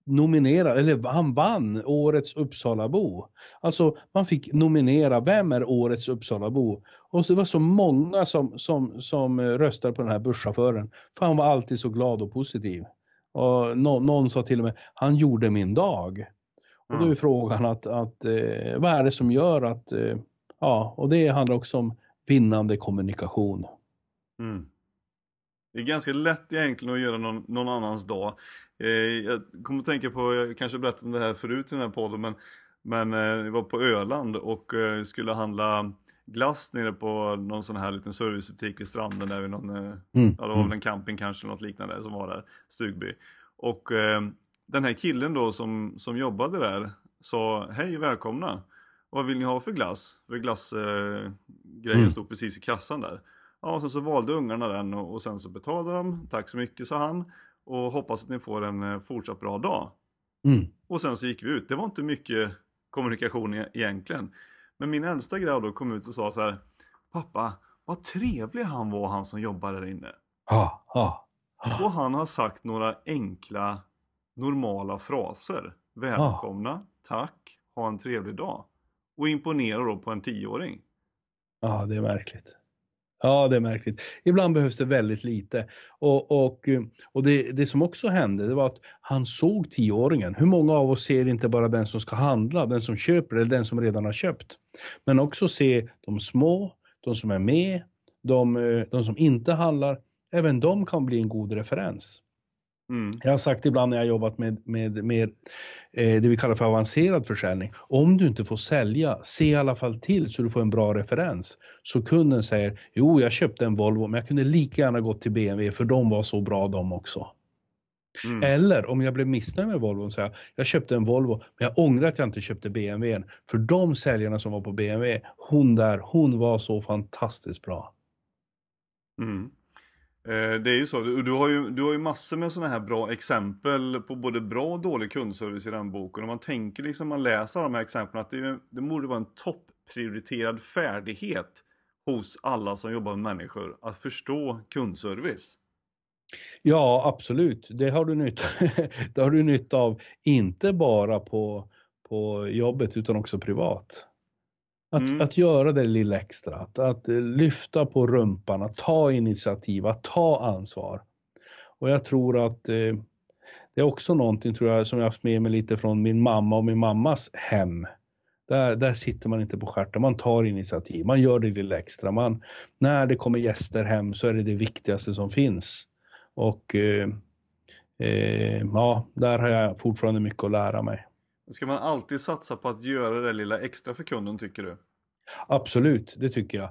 nominerad, eller han vann Årets Uppsalabo. Alltså man fick nominera, vem är Årets Uppsalabo? Och det var så många som, som, som röstade på den här busschauffören. För han var alltid så glad och positiv. Och no, någon sa till och med, han gjorde min dag. Och då är Ja. frågan att, att eh, vad är det som gör att, eh, ja, och det handlar också om vinnande kommunikation. Mm. Det är ganska lätt egentligen att göra någon, någon annans dag. Eh, jag kommer att tänka på, jag kanske berättade om det här förut i den här podden, men, men eh, jag var på Öland och eh, skulle handla glass nere på någon sån här liten servicebutik vid stranden där vid någon, eh, Mm. ja det var väl en camping kanske eller något liknande som var där, stugby. Och eh, den här killen då som, som jobbade där sa hej välkomna. Vad vill ni ha för glass? För glassgrejen eh, Mm. stod precis i kassan där. Ja, och sen så valde ungarna den och, och sen så betalade de. Tack så mycket sa han. Och hoppas att ni får en eh, fortsatt bra dag. Mm. Och sen så gick vi ut. Det var inte mycket kommunikation e- egentligen. Men min äldsta grabb då kom ut och sa så här. Pappa, vad trevlig han var han som jobbar där inne. Ja, ja. Och han har sagt några enkla normala fraser. Välkomna, tack, ha en trevlig dag. Och imponerar då på en tioåring. Ja, det är märkligt. Ja, det är märkligt. Ibland behövs det väldigt lite. Och, och, och det, det som också hände, det var att han såg tioåringen. Hur många av oss ser inte bara den som ska handla, den som köper eller den som redan har köpt. Men också se de små, de som är med, de, eh, de som inte handlar. Även de kan bli en god referens. Mm. Jag har sagt ibland när jag jobbat med, med, med eh, det vi kallar för avancerad försäljning. Om du inte får sälja, se i alla fall till så du får en bra referens. Så kunden säger, jo jag köpte en Volvo men jag kunde lika gärna gått till BMW för de var så bra de också. Mm. Eller om jag blev missnöjd med Volvo säger jag, jag köpte en Volvo men jag ångrar att jag inte köpte BMW. För de säljarna som var på BMW, hon där, hon var så fantastiskt bra. Mm. Eh, det är ju så, du, du, har ju, du har ju massor med sådana här bra exempel på både bra och dålig kundservice i den boken. Och man tänker liksom, man läser de här exemplen att det, det borde vara en topprioriterad färdighet hos alla som jobbar med människor att förstå kundservice. Ja, absolut. Det har du nytta, det har du nytta av, inte bara på, på jobbet utan också privat. Att, Mm. att göra det lilla extra, att, att lyfta på rumpan, att ta initiativ, att ta ansvar. Och jag tror att eh, det är också någonting tror jag, som jag haft med mig lite från min mamma och min mammas hem. Där, där sitter man inte på stjärten, man tar initiativ, man gör det lilla extra. Man, när det kommer gäster hem så är det det viktigaste som finns. Och eh, eh, ja, där har jag fortfarande mycket att lära mig. Ska man alltid satsa på att göra det lilla extra för kunden tycker du? Absolut, det tycker jag.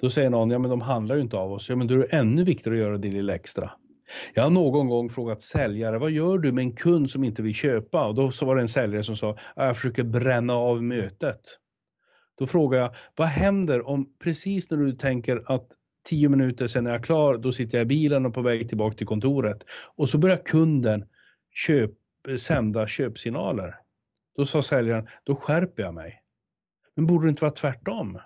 Då säger någon, ja men de handlar ju inte av oss. Ja men då är det ännu viktigare att göra det lilla extra. Jag har någon gång frågat säljare, vad gör du med en kund som inte vill köpa? Och då så var det en säljare som sa, jag försöker bränna av mötet. Då frågar jag, vad händer om precis när du tänker att tio minuter sen är jag klar, då sitter jag i bilen och på väg tillbaka till kontoret. Och så börjar kunden köp, sända köpsignaler. Då sa säljaren, då skärper jag mig. Men borde det inte vara tvärtom?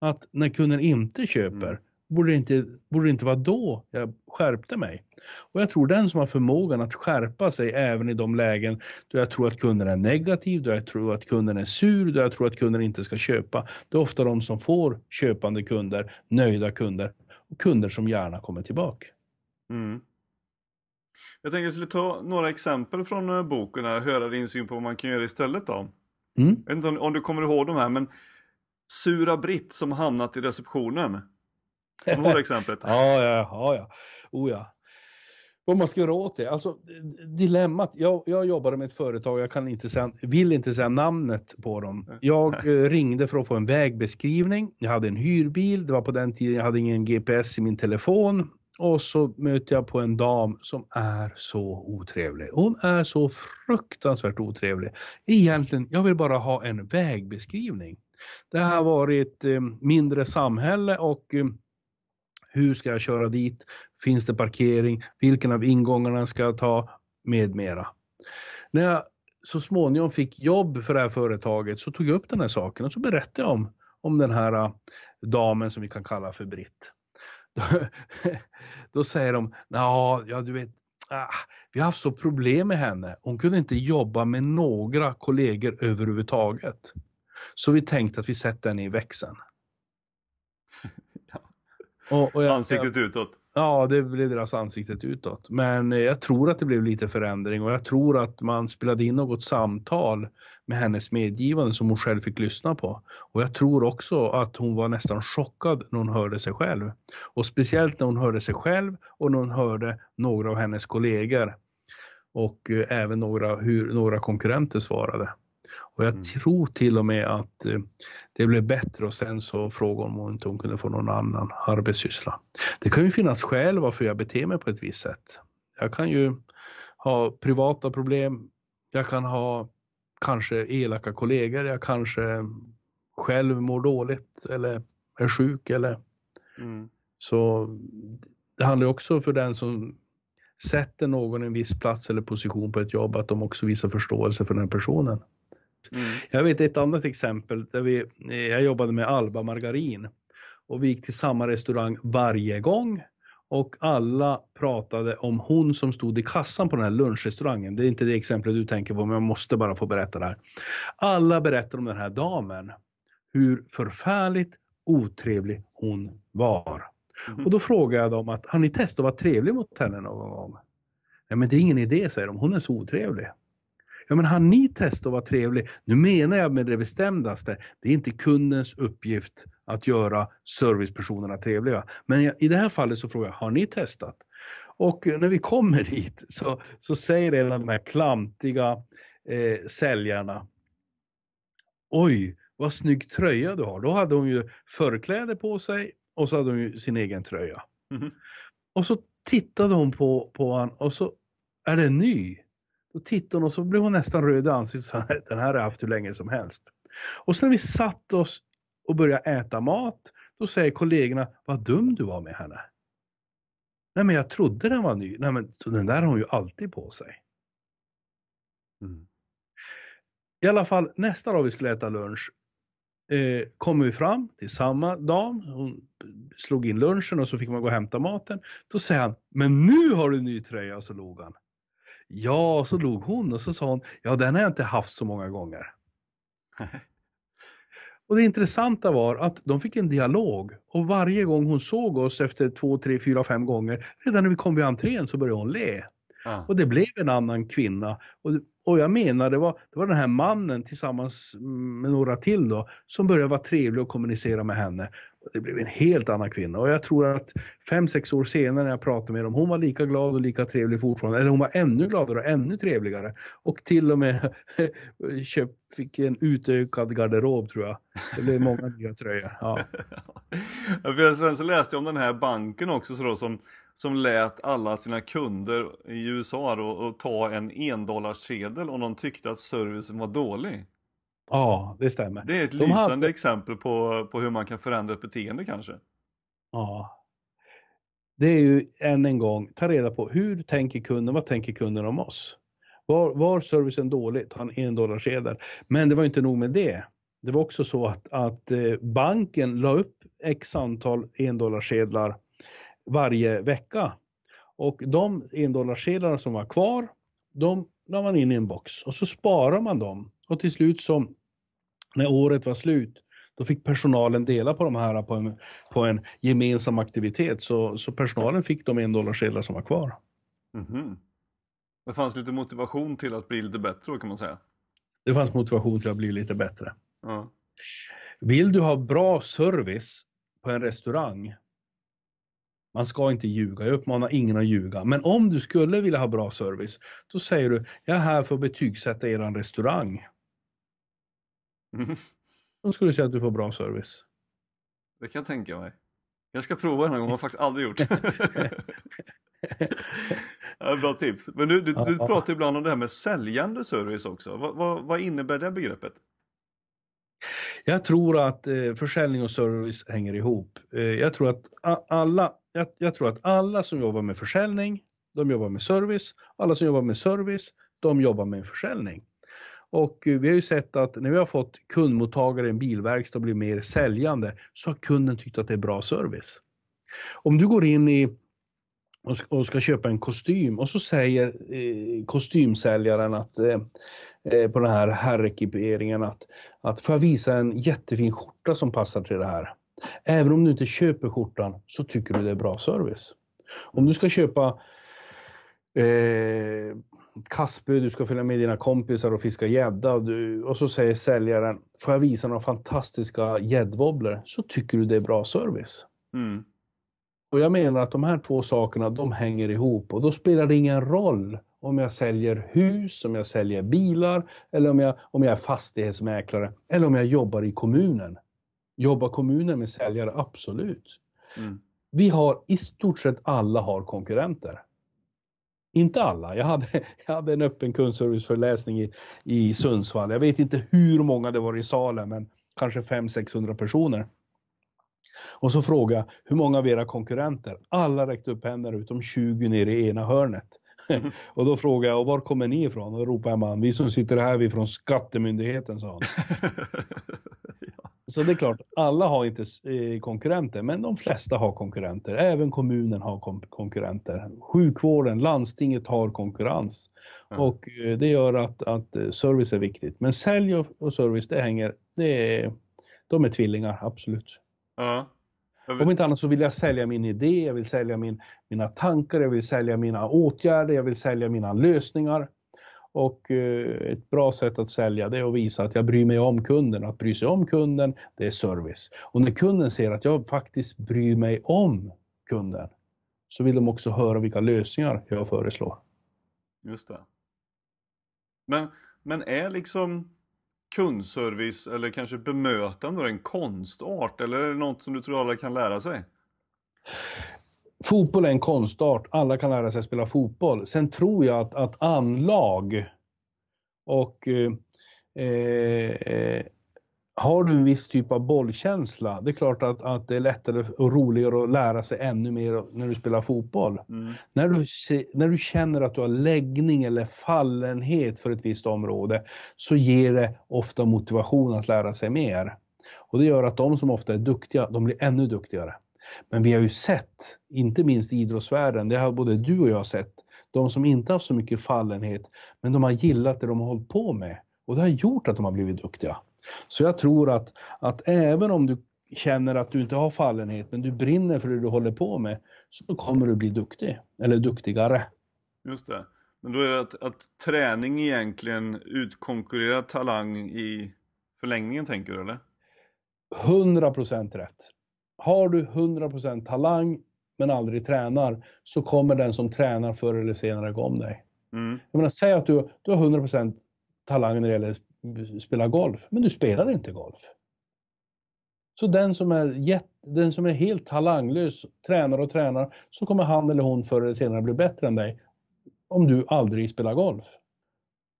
Att när kunden inte köper, Mm. borde, det inte, borde det inte vara då jag skärpte mig? Och jag tror den som har förmågan att skärpa sig även i de lägen då jag tror att kunden är negativ, då jag tror att kunden är sur, då jag tror att kunden inte ska köpa. Det är ofta de som får köpande kunder, nöjda kunder och kunder som gärna kommer tillbaka. Mm. Jag tänkte jag skulle ta några exempel från eh, boken här, höra din syn på vad man kan göra istället då. Mm. Jag vet inte om, du kommer ihåg de här, men Sura Britt som hamnat i receptionen. Kommer du ihåg exemplet? Ja, ja, ja, ja. Oh, ja. Vad man ska göra åt det? Alltså, dilemmat. Jag, jag jobbade med ett företag, jag kan inte säga, vill inte säga namnet på dem. Jag eh, ringde för att få en vägbeskrivning. Jag hade en hyrbil, det var på den tiden jag hade ingen GPS i min telefon. Och så möter jag på en dam som är så otrevlig. Hon är så fruktansvärt otrevlig. Egentligen, jag vill bara ha en vägbeskrivning. Det har varit eh, mindre samhälle och eh, hur ska jag köra dit? Finns det parkering? Vilken av ingångarna ska jag ta? Med mera. När jag så småningom fick jobb för det här företaget så tog jag upp den här saken och så berättade jag om, om den här eh, damen som vi kan kalla för Britt. Då, då säger de, ja, du vet, ah, vi har haft så problem med henne. Hon kunde inte jobba med några kollegor överhuvudtaget. Så vi tänkte att vi sätter henne i växeln. Ja. Och, och jag- Ansiktet utåt. Ja, det blev deras ansiktet utåt. Men jag tror att det blev lite förändring och jag tror att man spelade in något samtal med hennes medgivande som hon själv fick lyssna på. Och jag tror också att hon var nästan chockad när hon hörde sig själv. Och speciellt när hon hörde sig själv och när hon hörde några av hennes kollegor. Och eh, även några, hur några konkurrenter svarade. Och jag mm. tror till och med att eh, det blev bättre och sen så frågade hon om inte hon kunde få någon annan arbetssyssla. Det kan ju finnas skäl varför jag beter mig på ett visst sätt. Jag kan ju ha privata problem. Jag kan ha kanske elaka kollegor. Jag kanske själv mår dåligt eller är sjuk eller mm. så det handlar också för den som sätter någon i en viss plats eller position på ett jobb att de också visar förståelse för den personen. Mm. Jag vet ett annat exempel där vi, jag jobbade med Alba Margarin och vi gick till samma restaurang varje gång och alla pratade om hon som stod i kassan på den här lunchrestaurangen. Det är inte det exemplet du tänker på, men jag måste bara få berätta det här. Alla berättade om den här damen. Hur förfärligt otrevlig hon var. Mm. Och då frågade jag dem att, har ni testat att vara trevlig mot henne någon gång? Nej men det är ingen idé säger de, hon är så otrevlig. Ja, men har ni testat att vara trevlig? Nu menar jag med det bestämdaste, det är inte kundens uppgift att göra servicepersonerna trevliga. Men i det här fallet så frågar jag, har ni testat? Och när vi kommer dit så, så säger en av de här klantiga eh, säljarna, oj, vad snygg tröja du har. Då hade hon ju förkläde på sig och så hade hon ju sin egen tröja. Mm. Och så tittade hon på, på honom och så är den ny. Då tittade hon och så blev hon nästan röd i ansiktet. Den här har jag haft hur länge som helst. Och så när vi satt oss och började äta mat, då säger kollegorna, vad dum du var med henne. Nej men jag trodde den var ny. Nej men den där har hon ju alltid på sig. Mm. I alla fall nästa dag vi skulle äta lunch eh, kommer vi fram till samma dam. Hon slog in lunchen och så fick man gå och hämta maten. Då säger han, men nu har du ny tröja och så log han. Ja, så log hon och så sa hon, ja den har jag inte haft så många gånger. och det intressanta var att de fick en dialog och varje gång hon såg oss efter två, tre, fyra, fem gånger, redan när vi kom vid entrén så började hon le. Ah. Och det blev en annan kvinna. Och, och jag menar, det var, det var den här mannen tillsammans med några till då, som började vara trevlig och kommunicera med henne det blev en helt annan kvinna och jag tror att fem, sex år senare när jag pratade med dem, hon var lika glad och lika trevlig fortfarande, eller hon var ännu gladare och ännu trevligare och till och med köpt, fick en utökad garderob tror jag. Det blev många nya tröjor. Ja. ja, sen så läste jag om den här banken också så då, som, som lät alla sina kunder i USA då, och ta en endollarsedel om de tyckte att servicen var dålig. Ja, det stämmer. Det är ett De lysande hade... exempel på, på hur man kan förändra ett beteende kanske. Ja. Det är ju än en gång, ta reda på hur tänker kunden, vad tänker kunden om oss? Var, var servicen dålig, ta en endollarsedel. Men det var inte nog med det. Det var också så att, att eh, banken la upp x antal endollarsedlar varje vecka. Och de endollarsedlarna som var kvar, de la man in i en box och så sparar man dem. Och till slut så när året var slut, då fick personalen dela på de här på en, på en gemensam aktivitet. Så, så personalen fick de en dollarsedlar som var kvar. Mm -hmm. Det fanns lite motivation till att bli lite bättre kan man säga. Det fanns motivation till att bli lite bättre. Mm. Vill du ha bra service på en restaurang, man ska inte ljuga, jag uppmanar ingen att ljuga. Men om du skulle vilja ha bra service, då säger du, jag är här för att betygsätta er restaurang. Mm. Då skulle säga att du får bra service. Det kan jag tänka mig. Jag ska prova den här gången, jag har faktiskt aldrig gjort. ja, bra tips. Men du, du, du pratar ibland om det här med säljande service också. Vad, vad, vad innebär det begreppet? Jag tror att eh, försäljning och service hänger ihop. Eh, jag, tror att alla, jag, jag, tror att alla som jobbar med försäljning, de jobbar med service. Alla som jobbar med service, de jobbar med försäljning. Och eh, vi har ju sett att när vi har fått kundmottagare i en bilverkstad bli mer säljande så har kunden tyckt att det är bra service. Om du går in i och ska köpa en kostym och så säger eh, kostymsäljaren att eh, eh, på den här herrekiperingen att, att får jag visa en jättefin skjorta som passar till det här. Även om du inte köper skjortan så tycker du det är bra service. Om du ska köpa eh, kastspö, du ska följa med dina kompisar och fiska gädda och, och så säger säljaren, får jag visa några fantastiska gäddwobblor? Så tycker du det är bra service. Mm. Och jag menar att de här två sakerna, de hänger ihop och då spelar det ingen roll om jag säljer hus, om jag säljer bilar eller om jag, om jag är fastighetsmäklare eller om jag jobbar i kommunen. Jobbar kommunen med säljare? Absolut. Mm. Vi har i stort sett alla har konkurrenter. Inte alla. Jag hade, jag hade en öppen kundserviceföreläsning i, i Sundsvall. Jag vet inte hur många det var i salen, men kanske 500-600 personer. Och så frågade jag, hur många av era konkurrenter? Alla räckte upp händer utom 20 nere i ena hörnet. Mm. och då frågade jag, och var kommer ni ifrån? Och då ropade man, vi som sitter här, vi är från Skattemyndigheten, sa han. ja. Så det är klart, alla har inte eh, konkurrenter, men de flesta har konkurrenter. Även kommunen har konkurrenter. Sjukvården, landstinget har konkurrens. Mm. Och eh, det gör att, att eh, service är viktigt. Men sälj och service, det hänger, det är, de är tvillingar, absolut. Ja. Om inte annat så vill jag sälja min idé, jag vill sälja min, mina tankar, jag vill sälja mina åtgärder, jag vill sälja mina lösningar. Och eh, ett bra sätt att sälja det är att visa att jag bryr mig om kunden. Att bry sig om kunden, det är service. Och när kunden ser att jag faktiskt bryr mig om kunden så vill de också höra vilka lösningar jag föreslår. Just det. Men, men är liksom kundservice eller kanske bemötande en konstart eller är det något som du tror alla kan lära sig? Fotboll är en konstart, alla kan lära sig spela fotboll. Sen tror jag att, att anlag och eh, eh, har du en viss typ av bollkänsla, det är klart att, att det är lättare och roligare att lära sig ännu mer när du spelar fotboll. Mm. När, du, när du känner att du har läggning eller fallenhet för ett visst område så ger det ofta motivation att lära sig mer. Och det gör att de som ofta är duktiga, de blir ännu duktigare. Men vi har ju sett, inte minst i idrottsvärlden, det har både du och jag sett, de som inte har så mycket fallenhet, men de har gillat det de har hållit på med. Och det har gjort att de har blivit duktiga. Så jag tror att, att även om du känner att du inte har fallenhet, men du brinner för det du håller på med, så kommer du bli duktig, eller duktigare. Just det. Men då är det att, att träning egentligen utkonkurrerar talang i förlängningen, tänker du, eller? 100% rätt. Har du 100% talang, men aldrig tränar, så kommer den som tränar förr eller senare gå om dig. Mm. Jag menar, säg att du, du har 100% talang när det gäller spela golf, men du spelar inte golf. Så den som är, jätt, den som är helt talanglös, tränar och tränar, så kommer han eller hon förr eller senare bli bättre än dig. Om du aldrig spelar golf.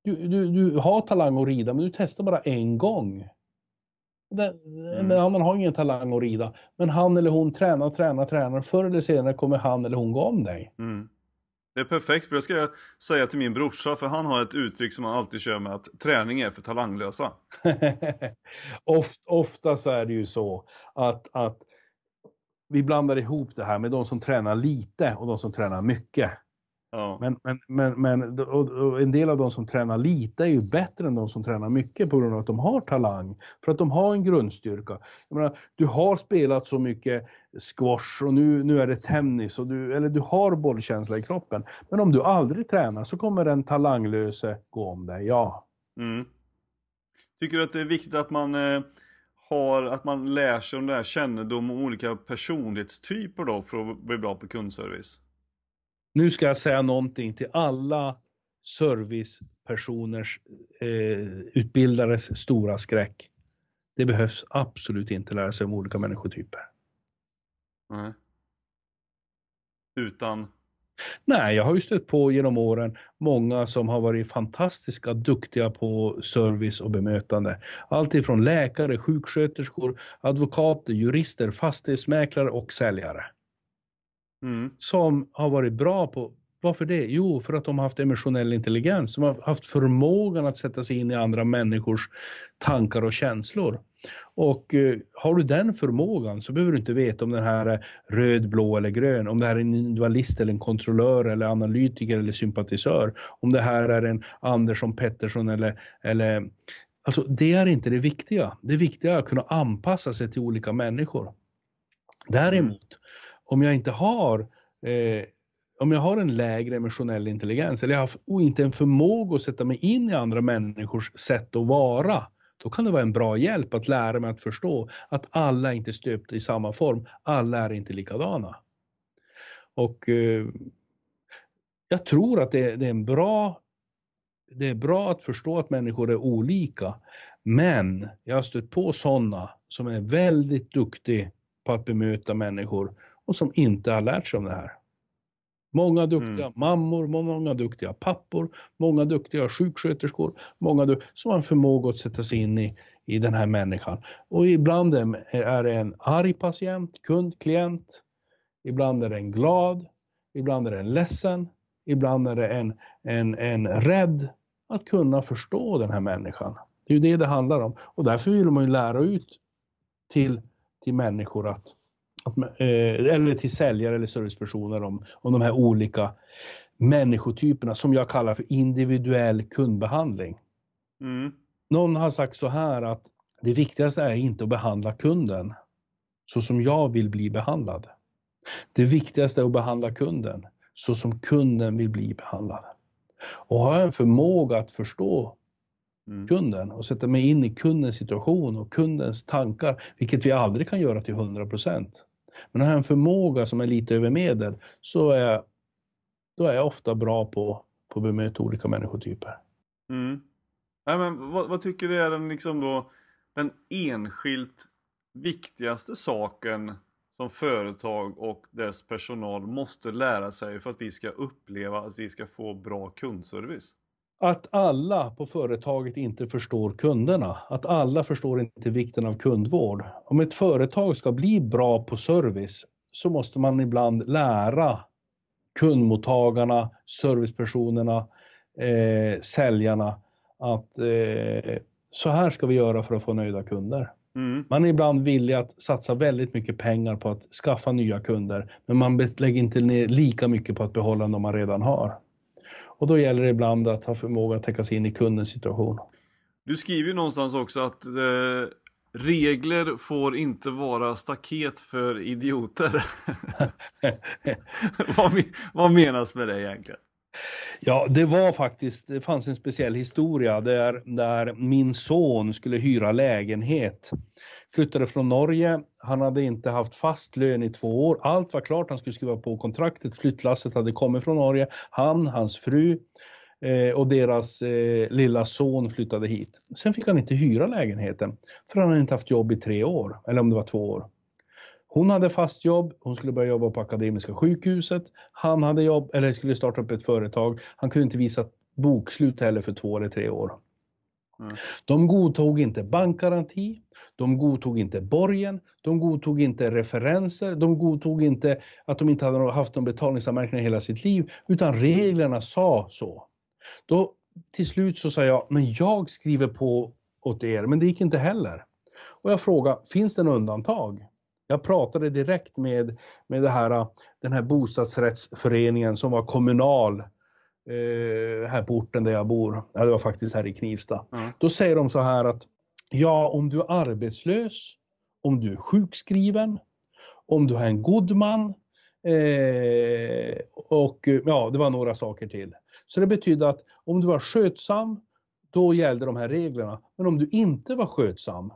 Du, du, du har talang att rida, men du testar bara en gång. Den, mm. Den har ingen talang att rida, men han eller hon tränar, tränar, tränar. Förr eller senare kommer han eller hon gå om dig. Mm. Det är perfekt för det ska jag säga till min brorsa för han har ett uttryck som han alltid kör med att träning är för talanglösa. Oft, ofta så är det ju så att, att vi blandar ihop det här med de som tränar lite och de som tränar mycket. Ja. Men, men, men, men och, en del av de som tränar lite är ju bättre än de som tränar mycket på grund av att de har talang. För att de har en grundstyrka. Jag menar, du har spelat så mycket squash och nu, nu är det tennis och du, eller du har bollkänsla i kroppen. Men om du aldrig tränar så kommer den talanglöse gå om dig, ja. Mm. Tycker du att det är viktigt att man eh, har, att man lär sig om det här kännedom om olika personlighetstyper då för att bli bra på kundservice? Nu ska jag säga någonting till alla servicepersoners eh, utbildares stora skräck. Det behövs absolut inte lära sig om olika människotyper. Nej. Utan? Nej, jag har ju stött på genom åren många som har varit fantastiska, duktiga på service och bemötande. Allt ifrån läkare, sjuksköterskor, advokater, jurister, fastighetsmäklare och säljare. Mm. Som har varit bra på, varför det? Jo, för att de har haft emotionell intelligens. De har haft förmågan att sätta sig in i andra människors tankar och känslor. Och eh, har du den förmågan så behöver du inte veta om den här är röd, blå eller grön. Om det här är en individualist eller en kontrollör eller analytiker eller sympatisör. Om det här är en Andersson Pettersson eller, eller Alltså det är inte det viktiga. Det viktiga är att kunna anpassa sig till olika människor. Däremot om jag inte har eh, om jag har en lägre emotionell intelligens eller jag har inte en förmåga att sätta mig in i andra människors sätt att vara, då kan det vara en bra hjälp att lära mig att förstå att alla är inte stöpta i samma form, alla är inte likadana. Och eh, jag tror att det, det, är en bra det är bra att förstå att människor är olika, men jag har stött på sådana som är väldigt duktiga på att bemöta människor och som inte har lärt sig om det här. Många duktiga mm. mammor, många duktiga pappor, många duktiga sjuksköterskor, många du som har en förmåga att sätta sig in i, i den här människan. Och ibland är det en arg patient, kund, klient. Ibland är det en glad, ibland är det en ledsen, ibland är det en, en, en rädd. Att kunna förstå den här människan. Det är ju det det handlar om. Och därför vill man ju lära ut till, till människor att att, eh, eller till säljare eller servicepersoner om, om de här olika människotyperna som jag kallar för individuell kundbehandling. Mm. Någon har sagt så här att det viktigaste är inte att behandla kunden så som jag vill bli behandlad. Det viktigaste är att behandla kunden så som kunden vill bli behandlad. Och har jag en förmåga att förstå mm. kunden och sätta mig in i kundens situation och kundens tankar, vilket vi aldrig kan göra till 100 procent. Men har jag en förmåga som är lite över medel så är jag, då är jag ofta bra på, på att bemöta olika människotyper. Mm. Ja, men vad, vad, tycker du är den, liksom då, den enskilt viktigaste saken som företag och dess personal måste lära sig för att vi ska uppleva att vi ska få bra kundservice? Att alla på företaget inte förstår kunderna. Att alla förstår inte vikten av kundvård. Om ett företag ska bli bra på service så måste man ibland lära kundmottagarna, servicepersonerna, eh, säljarna att eh, så här ska vi göra för att få nöjda kunder. Mm. Man är ibland villig att satsa väldigt mycket pengar på att skaffa nya kunder, men man lägger inte ner lika mycket på att behålla de man redan har. Och då gäller det ibland att ha förmåga att täcka sig in i kundens situation. Du skriver ju någonstans också att eh, regler får inte vara staket för idioter. vad, vad menas med det egentligen? Ja, det var faktiskt, det fanns en speciell historia där, där min son skulle hyra lägenhet flyttade från Norge. Han hade inte haft fast lön i två år. Allt var klart, han skulle skriva på kontraktet. Flyttlasset hade kommit från Norge. Han, hans fru eh, och deras eh, lilla son flyttade hit. Sen fick han inte hyra lägenheten för han hade inte haft jobb i tre år, eller om det var två år. Hon hade fast jobb, hon skulle börja jobba på Akademiska sjukhuset. Han hade jobb, eller skulle starta upp ett företag. Han kunde inte visa bokslut heller för två eller tre år. Mm. De godtog inte bankgaranti, de godtog inte borgen, de godtog inte referenser, de godtog inte att de inte hade haft någon betalningsanmärkning i hela sitt liv, utan reglerna sa så. Då till slut så sa jag, men jag skriver på åt er, men det gick inte heller. Och jag frågade, finns det något undantag? Jag pratade direkt med, med det här, den här bostadsrättsföreningen som var kommunal eh, här på orten där jag bor. Ja, det var faktiskt här i Knivsta. Mm. Då säger de så här att ja, om du är arbetslös, om du är sjukskriven, om du har en god man eh, och ja, det var några saker till. Så det betyder att om du var skötsam, då gällde de här reglerna. Men om du inte var skötsam,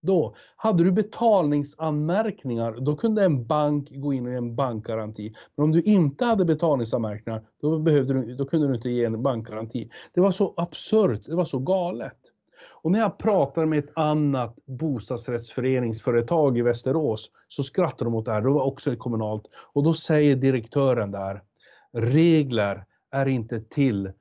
då, hade du betalningsanmärkningar, då kunde en bank gå in och ge en bankgaranti. Men om du inte hade betalningsanmärkningar, då, behövde du, då kunde du inte ge en bankgaranti. Det var så absurt, det var så galet. Och när jag pratar med ett annat bostadsrättsföreningsföretag i Västerås så skrattar de åt det här, det var också kommunalt. Och då säger direktören där, regler är inte till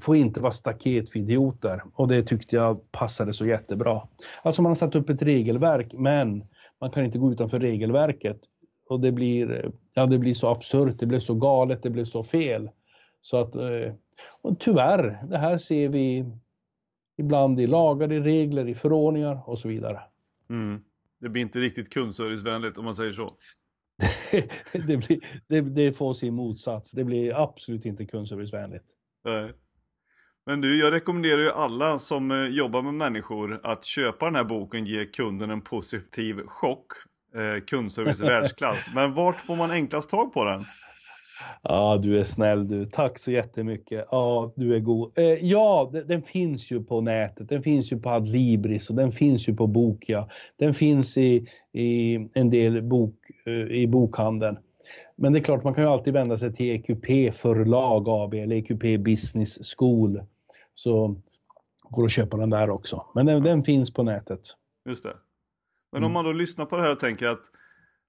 får inte vara staket för idioter och det tyckte jag passade så jättebra. Alltså man har satt upp ett regelverk men man kan inte gå utanför regelverket och det blir, ja, det blir så absurt, det blir så galet, det blir så fel. Så att, eh, och tyvärr, det här ser vi ibland i lagar, i regler, i förordningar och så vidare. Mm. Det blir inte riktigt kundservicevänligt om man säger så. det, blir, det, det får sin motsats. Det blir absolut inte kundservicevänligt. Nej. Men du, jag rekommenderar ju alla som eh, jobbar med människor att köpa den här boken Ge kunden en positiv chock. eh, kundservice världsklass. Men vart får man enklast tag på den? Ja, du är snäll du. Tack så jättemycket. Ja, du är god. Eh, ja, den, den, finns ju på nätet. Den finns ju på Adlibris och den finns ju på Bokia. Den finns i, i en del bok, eh, i bokhandeln. Men det är klart, man kan ju alltid vända sig till EQP Förlag AB eller EQP Business School. Så går det att köpa den där också. Men den, den finns på nätet. Just det. Men om mm. man då lyssnar på det här och tänker att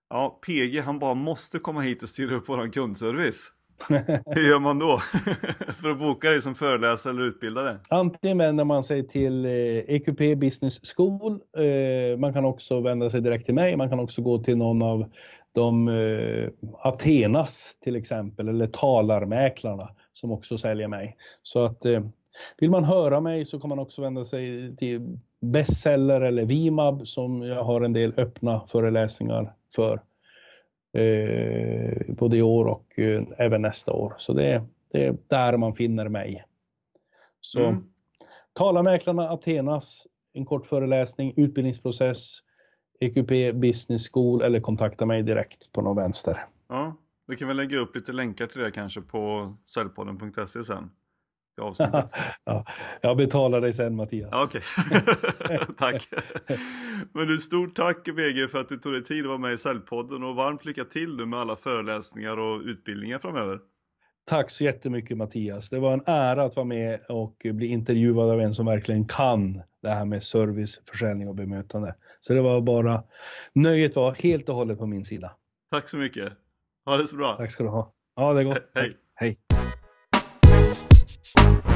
ja, PG han bara måste komma hit och styra upp våran kundservice. Hur gör man då? för att boka dig som föreläsare eller utbildare? Antingen vänder man sig till EQP eh, e Business School. Eh, man kan också vända sig direkt till mig. Man kan också gå till någon av de eh, Athenas till exempel eller Talarmäklarna som också säljer mig. Så att vill man höra mig så kan man också vända sig till Bestseller eller Vimab som jag har en del öppna föreläsningar för. Eh, både i år och eh, även nästa år. Så det, det, är där man finner mig. Så mm. Talarmäklarna Athenas, en kort föreläsning, utbildningsprocess, EQP Business School eller kontakta mig direkt på någon vänster. Ja, vi kan väl lägga upp lite länkar till det kanske på säljpodden.se sen ja, jag betalar dig sen Mattias. Okej, okay. tack. Men du, stort tack VG för att du tog dig tid att vara med i Säljpodden och varmt lycka till nu med alla föreläsningar och utbildningar framöver. Tack så jättemycket Mattias. Det var en ära att vara med och bli intervjuad av en som verkligen kan det här med service, försäljning och bemötande. Så det var bara, nöjet var helt och hållet på min sida. Tack så mycket. Ha det så bra. Tack ska du ha. Ja, det är gott. Hej. Hej. Thank you.